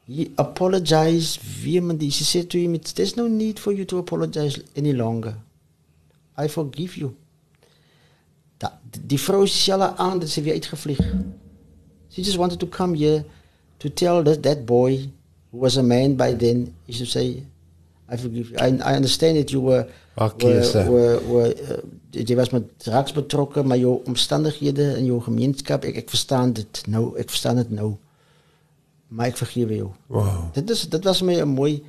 He apologized vehemently. She said to him, "It's- "There's no need for you to apologize any longer. I forgive you." Da, die vrou is dieselfde aan dat sy weer uitgevlieg. She just wanted to come here to tell that that boy who was a man by then, he should say, I forgive you. I, I understand that you were, were, is dat. were, were uh, was met drugs betrokken, maar jou omstandighede en jou gemeenskap, ek, ek verstaan dit nou, ek verstaan dit nou. Maar ek vergewe jou. Wow. Dit is dit was my 'n mooi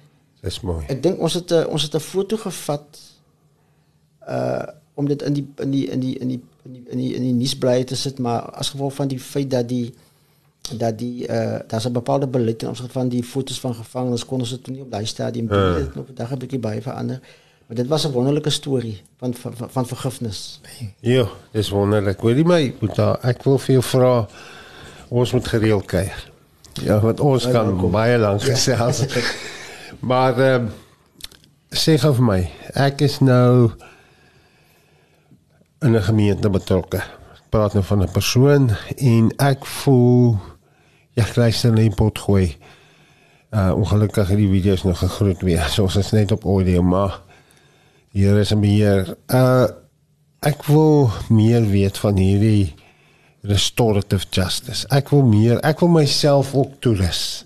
Dis mooi. Ek dink ons het 'n ons het 'n foto gevat uh om dit in die in die in die in die in die in die, in die te sit maar as gevolg van die feit dat die dat die uh daar's 'n bepaalde beleid in opsigte van die fotos van gevangenes kon ons dit nie op daai stadium doen. Ja. Dit het nog vandag 'n bietjie baie verander. Maar dit was 'n wonderlike storie van van, van, van vergifnis. Ja, dis wonderlik. Hoorie my, Boeta, ek wil vir jou vra ons moet gereeld kuier. Ja, want ons Baie kan welkom. baie lank gesels. maar ehm sê gou vir my, ek is nou in 'n gemeente betrokke. Ek praat nou van 'n persoon en ek voel ja, luister net pot gooi. Uh ongelukkig het die video's nog gegroet weer. So ons is net op audio, maar hier is 'n beheer. Uh ek wil meer weet van hierdie restorative justice. Ek wil meer, ek wil myself ook toerus.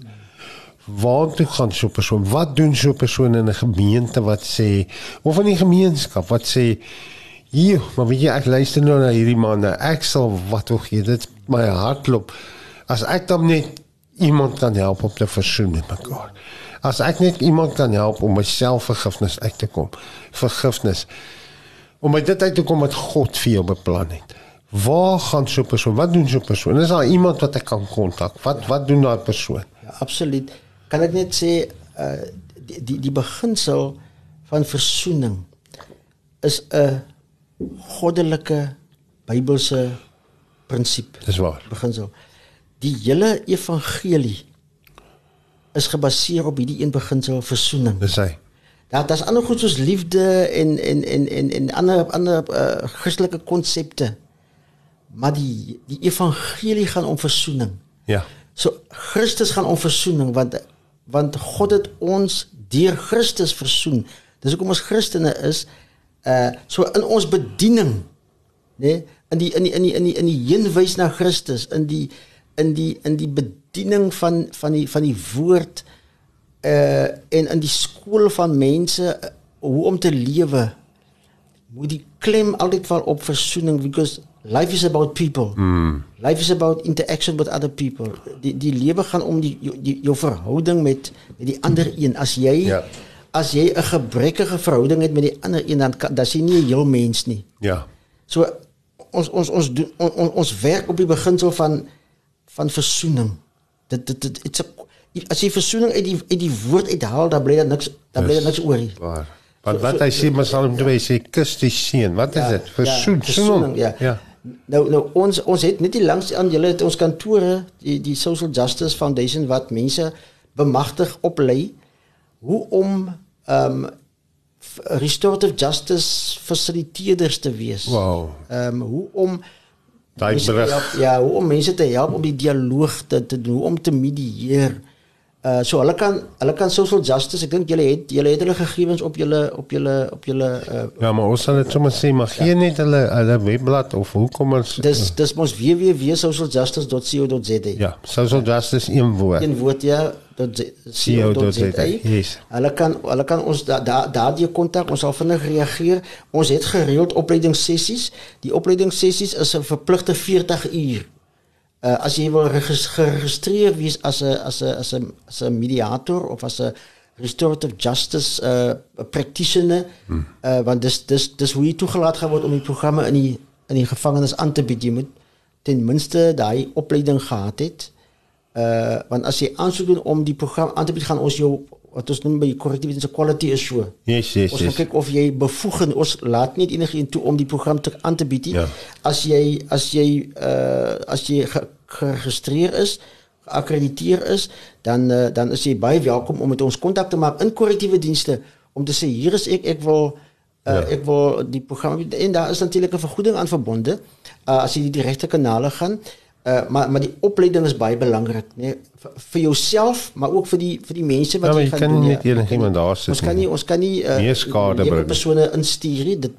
Waar toe gaan so 'n persoon? Wat doen so 'n persoon in 'n gemeente wat sê of in die gemeenskap wat sê hier, maar jy ek luister nou na hierdie manne. Ek sal wat wil gee. Dit my hart klop. As ek dan net iemand kan help om te versoen met mekaar. As ek net iemand kan help om myself vergifnis uit te kom. Vergifnis om by dit uit te kom wat God vir jou beplan het. Waar gaan so 'n persoon? Wat doen so 'n persoon? Is daar iemand wat ek kan kontak? Wat wat doen daai persoon? Ja, absoluut. Kan ek net sê uh die die, die beginsel van versoening is 'n goddelike Bybelse prinsip. Dis waar. Beginsel. Die hele evangelie is gebaseer op hierdie een beginsel versoening. Dis hy. Daar daar's ander goed soos liefde en en en en en ander ander uh, Christelike konsepte. Maar die die evangelie gaan om versoening. Ja. So Christus gaan om versoening want want God het ons deur Christus versoen. Dis hoekom ons Christene is uh so in ons bediening nê nee, in die in die in die in die in die heenwys na Christus in die in die in die bediening van van die van die woord uh en in die skool van mense uh, hoe om te lewe moet die klem altyd val op versoening because life is about people. Mm. Life is about interaction with other people. Die die lewe gaan om die jou, die jou verhouding met met die ander een. As jy Ja. as jy 'n gebrekkige verhouding het met die ander een dan kan- dan is jy nie 'n heel mens nie. Ja. So ons ons ons doen on, on, ons werk op die beginsel van van versoening. Dit dit dit a, as jy versoening uit die uit die woord uithaal dan bly daar niks dan bly daar niks oor nie. Waar. Want wat hy sê Psalm 2 sê kus die seën. Wat is dit? Versoen. versoening, ja. Ja. Nou nou ons ons het net die langs aan julle het ons kantore die die Social Justice Foundation wat mense bemagtig oplei hoe om ehm um, restorative justice fasiliteerders te wees. Wow. Ehm um, hoe om Daai berig. help- ja, hoe om mense te help om die dialoog te, te doen, hoe om te medieer. Uh so hulle kan hulle kan social justice, ek dink julle het julle het hulle gegevens op julle op julle op julle uh Ja, maar ons sal dit sommer sê, maar gee net hulle hulle webblad of hoe kom ons dis dis mos www.socialjustice.co.za. Ja, social justice een woord. Een woord ja CO.za, yes. Hulle kan hulle kan ons da, da, daardie kontak ons sal vinnig reageer. Ons het gereeld opleidingssessies. Die opleidingssessies is 'n verpligte 40 uur. Uh, as jy wil regis- geregistreer wees as 'n as 'n as 'n as 'n mediator of as 'n restorative justice uh practitioner hmm. uh want dis dis dis hoe jy toegelaat gaan word om die programme in die in die gevangenis aan te bied. Jy moet ten minste daai opleiding gehad het. Uh want as jy aansoek doen om die program aan te bied gaan ons jou wat ons noem by korrektiewe dienste quality assure. Yes, yes, Ons yes. kyk of jy bevoeging ons laat nie enigiemand toe om die program te aan te bied nie. Ja. As jy as jy uh as jy ge, geregistreer is, geakkrediteer is, dan uh, dan is jy baie welkom om met ons kontak te maak in korrektiewe dienste om te sê hier is ek ek wil uh, Ja. ek wil die program en daar is natuurlik 'n vergoeding aan verbonde uh, as jy die regte kanale gaan. Uh, maar maar die opleiding is baie belangrik, nee, vir, vir jouself, maar ook vir die vir die mense wat Ja, jy jy gaan kan doen. nie ja. met enigiemand daar sit Ons kan nie. nie ons kan nie uh, Meer skade bring. persone instuur nie. Dit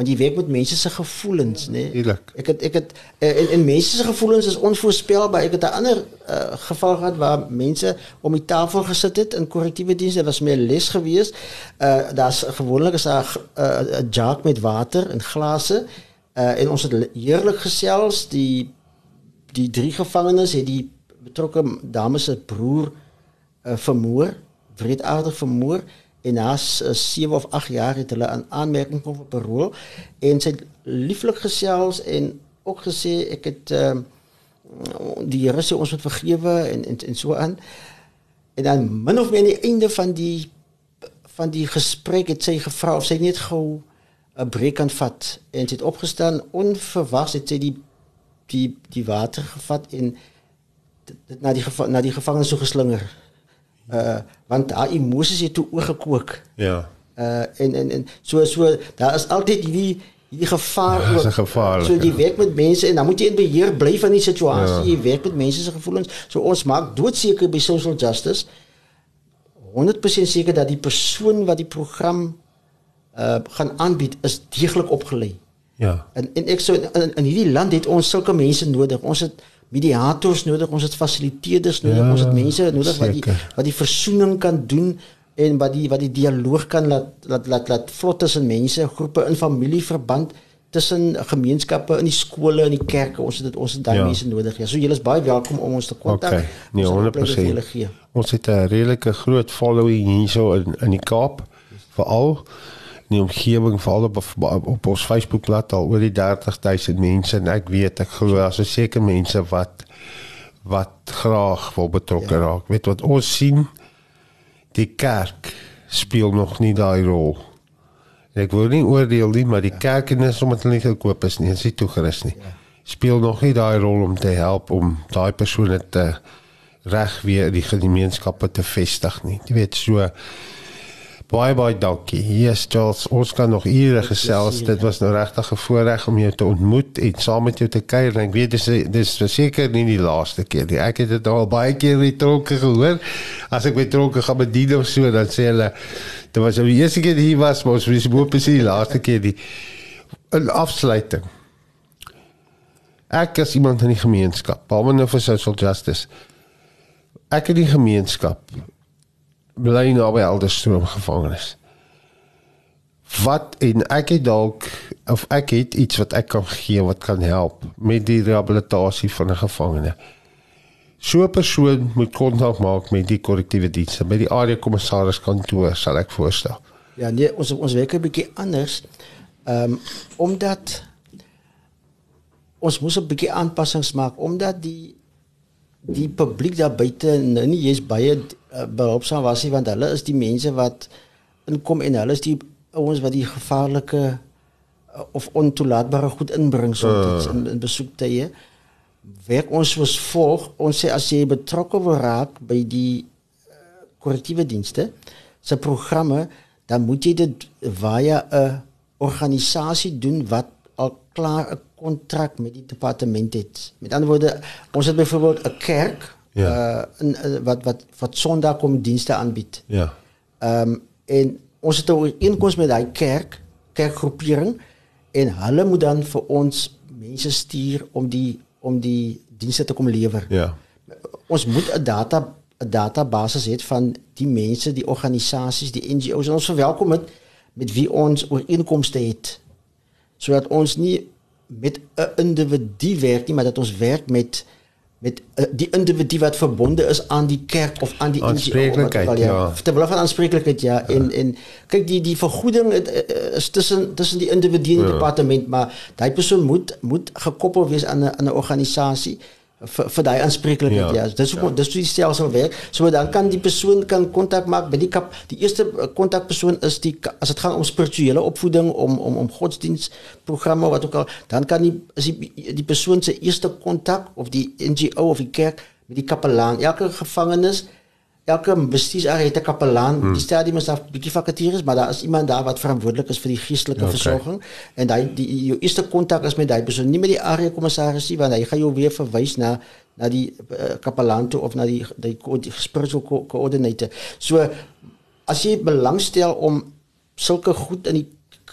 want jy werk met mense se gevoelens, nê. Nee. Tuurlik. Ek het ek het uh, en, en mense se gevoelens is onvoorspelbaar. Ek het 'n ander uh, geval gehad waar mense om die tafel gesit het in korrektiewe dienste. Dit was my les gewees. Uh daar's gewoonlik is daar 'n uh, 'n jar met water en glase. Uh en ons het heerlik gesels. Die die drie gevangenes het die betrokke dame se broer uh, vermoor, wreedaardig vermoor en na 7 of 8 jaar het hulle aan aanmerking kom vir parol en sy lieflik gesels en ook gesê ek het uh, die Here sê ons moet vergewe en, en en so aan. En dan min of meer aan die einde van die van die gesprek het sy gevra of sy net gou 'n breek kan vat en sy het opgestaan onverwags het sy die die die water gevat en dit, na die na die gevangenes so geslinger. Uh want haar emosies het toe oorgekook. Ja. Uh en en en so so daar is altyd hierdie hierdie gevaar Ja, is 'n gevaarlike. So jy werk met mense en dan moet jy in beheer bly van die situasie. Ja. Jy werk met mense se gevoelens. So ons maak doodseker by social justice 100% seker dat die persoon wat die program uh gaan aanbied is deeglik opgelei. Ja. En en ek sou in, in hierdie land het ons sulke mense nodig. Ons het mediators nodig, ons het fasiliteerders nodig, Ja, ons het mense nodig wat die seker. wat die versoening kan doen en wat die wat die dialoog kan laat laat laat laat vlot tussen mense, groepe in familieverband tussen gemeenskappe in die skole en die kerke. Ons het dit ons het daai Ja. mense nodig. Ja, so julle is baie welkom om ons te kontak. Okay. Nee, Ons sal opleiding vir 100%. julle gee. Ons het 'n redelike groot following hierso in in die Kaap veral in die omgewing veral op, op, op ons Facebookblad al oor die 30000 mense en ek weet ek glo daar's seker mense wat wat graag wil betrokke ja. raak. Weet wat ons sien die kerk speel nog nie daai rol. En ek wil nie oordeel nie, maar die ja. kerk en is omdat hulle nie gekoop is nie, is nie toegerus nie. Ja. Speel nog nie daai rol om te help om daai persone te reg weer in die gemeenskappe te vestig nie. Jy weet so baie baie dankie. Yes, Charles, ons kan nog ure gesels. Dit was nou regtig 'n voorreg om jou te ontmoet en saam met jou te kuier. Ek weet dis dis verseker nie die laaste keer nie. Ek het dit al baie keer by tronke gehoor. As ek by tronke gaan bedien of so, dan sê hulle dit was nou die eerste keer hier was, maar ons was hoop is die laaste keer die 'n afsluiting. Ek as iemand in die gemeenskap, behalwe nou vir social justice. Ek in die gemeenskap bly naby Elderstroom gevangenis. Wat en ek het dalk of ek het iets wat ek kan gee wat kan help met die rehabilitasie van 'n gevangene. So 'n persoon moet kontak maak met die korrektiewe dienste, by die area kommissaris kantoor sal ek voorstel. Ja, nee, ons ons werk 'n bietjie anders. Ehm um, omdat ons moes 'n bietjie aanpassings maak omdat die die publiek daar buite nou nie jy's baie uh, behulpsaam was nie want hulle is die mense wat inkom en hulle is die ouens wat die gevaarlike uh, of ontoelaatbare goed inbring soms uh. in, in besoektye. Werk ons soos volg. Ons sê as jy betrokke wil raak by die uh, korrektiewe dienste se programme, dan moet jy dit via 'n organisasie doen wat al klaar 'n kontrak met die departement het. Met ander woorde, ons het byvoorbeeld 'n kerk Ja. uh in, uh, wat wat wat Sondag kom dienste aanbied. Ja. Ehm um, en ons het 'n ooreenkoms met daai kerk, kerkgroepering en hulle moet dan vir ons mense stuur om die om die dienste te kom lewer. Ja. Ons moet 'n data 'n database hê van die mense, die organisasies, die NGO's en ons verwelkom dit met wie ons ooreenkomste het. Sodat ons nie met 'n individu werk nie, maar dat ons werk met met uh, die individu wat verbonde is aan die kerk of aan die Aanspreeklikheid, al, ja. Terwyl van aanspreeklikheid ja. ja en en kyk die die vergoeding het, uh, is tussen tussen die individu en die Ja. departement maar daai persoon moet moet gekoppel wees aan 'n aan 'n organisasie vir vir daai aanspreeklikheid ja, Ja. ja. dis hoe dis hoe die stelsel werk so dan kan die persoon kan kontak maak by die kap die eerste eh, kontakpersoon is die as dit gaan om spirituele opvoeding om om om godsdienstprogramme wat ook al dan kan die is die die persoon se eerste kontak of die NGO of die kerk met die kapelaan elke gevangenis elke bestuursarea het 'n kapelaan hmm. die stadium is daar bietjie vakatures maar daar is iemand daar wat verantwoordelik is vir die geestelike Okay. okay. versorging en daai die jou eerste kontak is met daai persoon nie met die area kommissaris nie want hy gaan jou weer verwys na na die uh, kapelaan toe of na die die, co- die spiritual co coordinator so as jy belangstel om sulke goed in die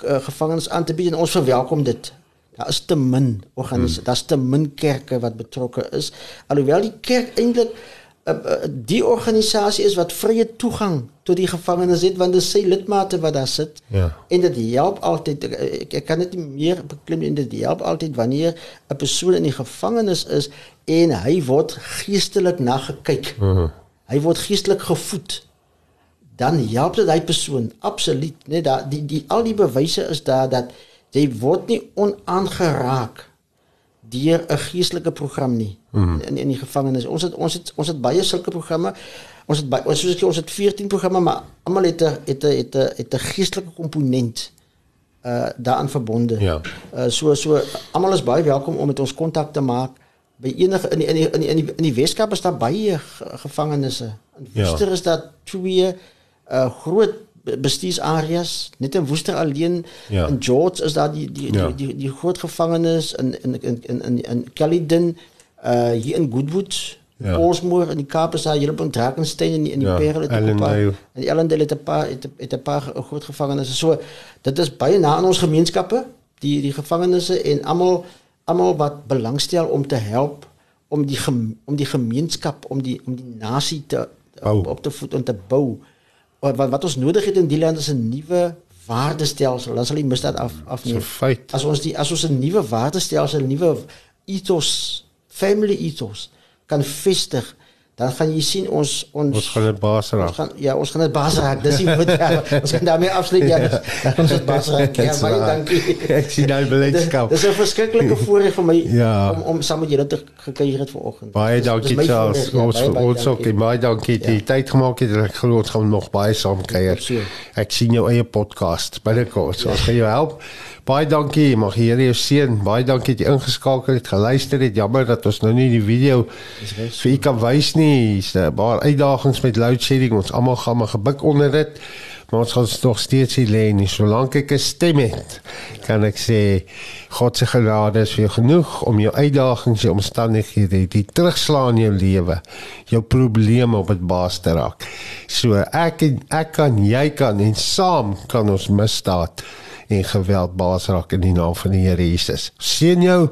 uh, gevangenis aan te bied en ons verwelkom dit daar is te min organisasie hmm. daar's te min kerke wat betrokke is alhoewel die kerk eintlik die organisasie is wat vrye toegang tot die gevangenes het want dit is sy lidmate wat daar sit Ja. en dit help altyd ek, ek, kan dit meer beklim en dit help altyd wanneer 'n persoon in die gevangenis is en hy word geestelik na gekyk. Uh -huh. Hy word geestelik gevoed. Dan help dit hy persoon absoluut, net daar die die al die bewyse is daar dat jy word nie onaangeraak deur 'n geestelike program nie mm. in in die gevangenis. Ons het ons het ons het baie sulke programme. Ons het baie, ons soos ek ons het 14 programme, maar almal het 'n het 'n het 'n het 'n geestelike komponent uh daaraan verbonde. Ja. Uh so so almal is baie welkom om met ons kontak te maak by enige in die, in die, in die, in die, in die Weskaap is daar baie ge- gevangenisse. In Ja. Woester is daar twee uh groot be- bestuursareas, net in Woester alleen. Ja. In George is daar die die, Ja. die, die die groot gevangenis in in in in in, in Caledon, uh hier in Goodwood, Ja. Polsmoor in die Kaap is daar hier op in Drakensberg in die, in die Ja, Parel het 'n paar en die Ellendale het 'n paar het, het 'n paar groot gevangenisse. So dit is baie na aan ons gemeenskappe, die die gevangenisse en almal almal wat belangstel om te help om die gem, om die gemeenskap om die om die nasie te Bou. op, op te voed en te bou. Wat wat, ons nodig het in die land is 'n nuwe waardestelsel. Dan sal die misdaad af afneem. feit. As ons die as ons 'n nuwe waardestelsel, 'n nuwe ethos, family ethos kan vestig, dan gaan jy sien ons ons Ons gaan dit baas Ons raak. gaan ja, ons gaan dit baas raak. Dis die woord. Ja, ons gaan daarmee afsluit ja. dis- Ons het baas raak. Ja, baie dankie. Ek sien nou beleidskap. Dis 'n verskriklike voorreg vir my Ja. om om saam met julle te gekuier het vanoggend. Baie dankie Charles. voorreg, ja, Ons baie, baie ons ook dankie. en baie dankie dat jy tyd gemaak het ek glo ons gaan nog baie saam kuier. Ek sien jou eie podcast binnekort. So ons gaan jou help. Baie dankie. Mag die Here jou seën. Baie dankie dat jy ingeskakel het, geluister het. Jammer dat ons nou nie die video vir u kan wys nie. Hier's 'n paar uitdagings met load shedding. Ons almal gaan maar gebuk onder dit. Maar ons gaan nog steeds hier lê nie. Solank ek 'n stem het, kan ek sê God se genade is vir jou genoeg om jou uitdagings, jou omstandighede, die terugslaan in jou lewe, jou probleme op dit baas te raak. So ek en ek kan, jy kan en saam kan ons misdaad en geweld baas raak in die naam van die Here Jesus. Seën jou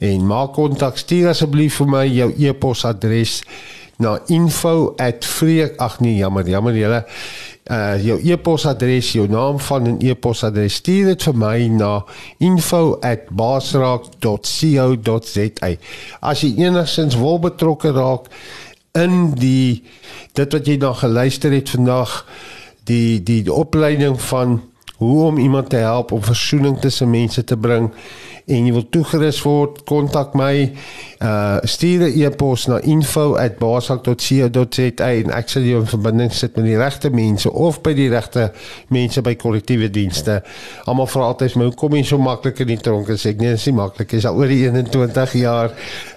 en maak kontak. Stuur asseblief vir my jou e-posadres na info@vreek ag nee jammer jammer julle uh jou e-posadres jou naam van 'n e-posadres stuur dit vir my na info@basraak.co.za as jy enigsins wil betrokke raak in die dit wat jy dan geluister het vandag die die, die opleiding van hoe om iemand te help om versoening tussen mense te bring en jy wil toegerus word, kontak my. Uh stuur 'n e-pos na info@basak.co.za en ek sal jou in verbinding sit met die regte mense of by die regte mense by kollektiewe dienste. Almal vra altyd my, hoekom jy so maklik in die tronk is? Ek nee, dis nie maklik. Is al oor die 21 jaar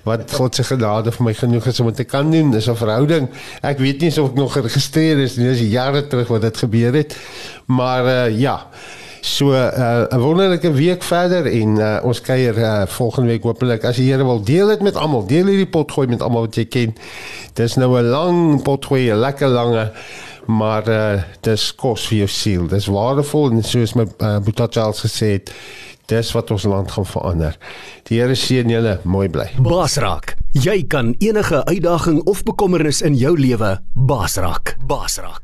wat God se genade vir my genoeg is om dit te kan doen. Dis 'n verhouding. Ek weet nie of ek nog geregistreer is nie. Dis jare terug wat dit gebeur het. Maar uh ja. So 'n uh, wonderlike week verder en uh, ons kuier uh, volgende week hopelik as die Here wil deel dit met almal. Deel hierdie pot gooi met almal wat jy ken. Dis nou 'n lang pot gooi, 'n lekker lange maar uh, dis kos vir jou siel. Dis waardevol en soos my uh, Boeta Charles gesê het, dis wat ons land gaan verander. Die Here seën julle, mooi bly. Basraak. Jy kan enige uitdaging of bekommernis in jou lewe basraak. Basraak.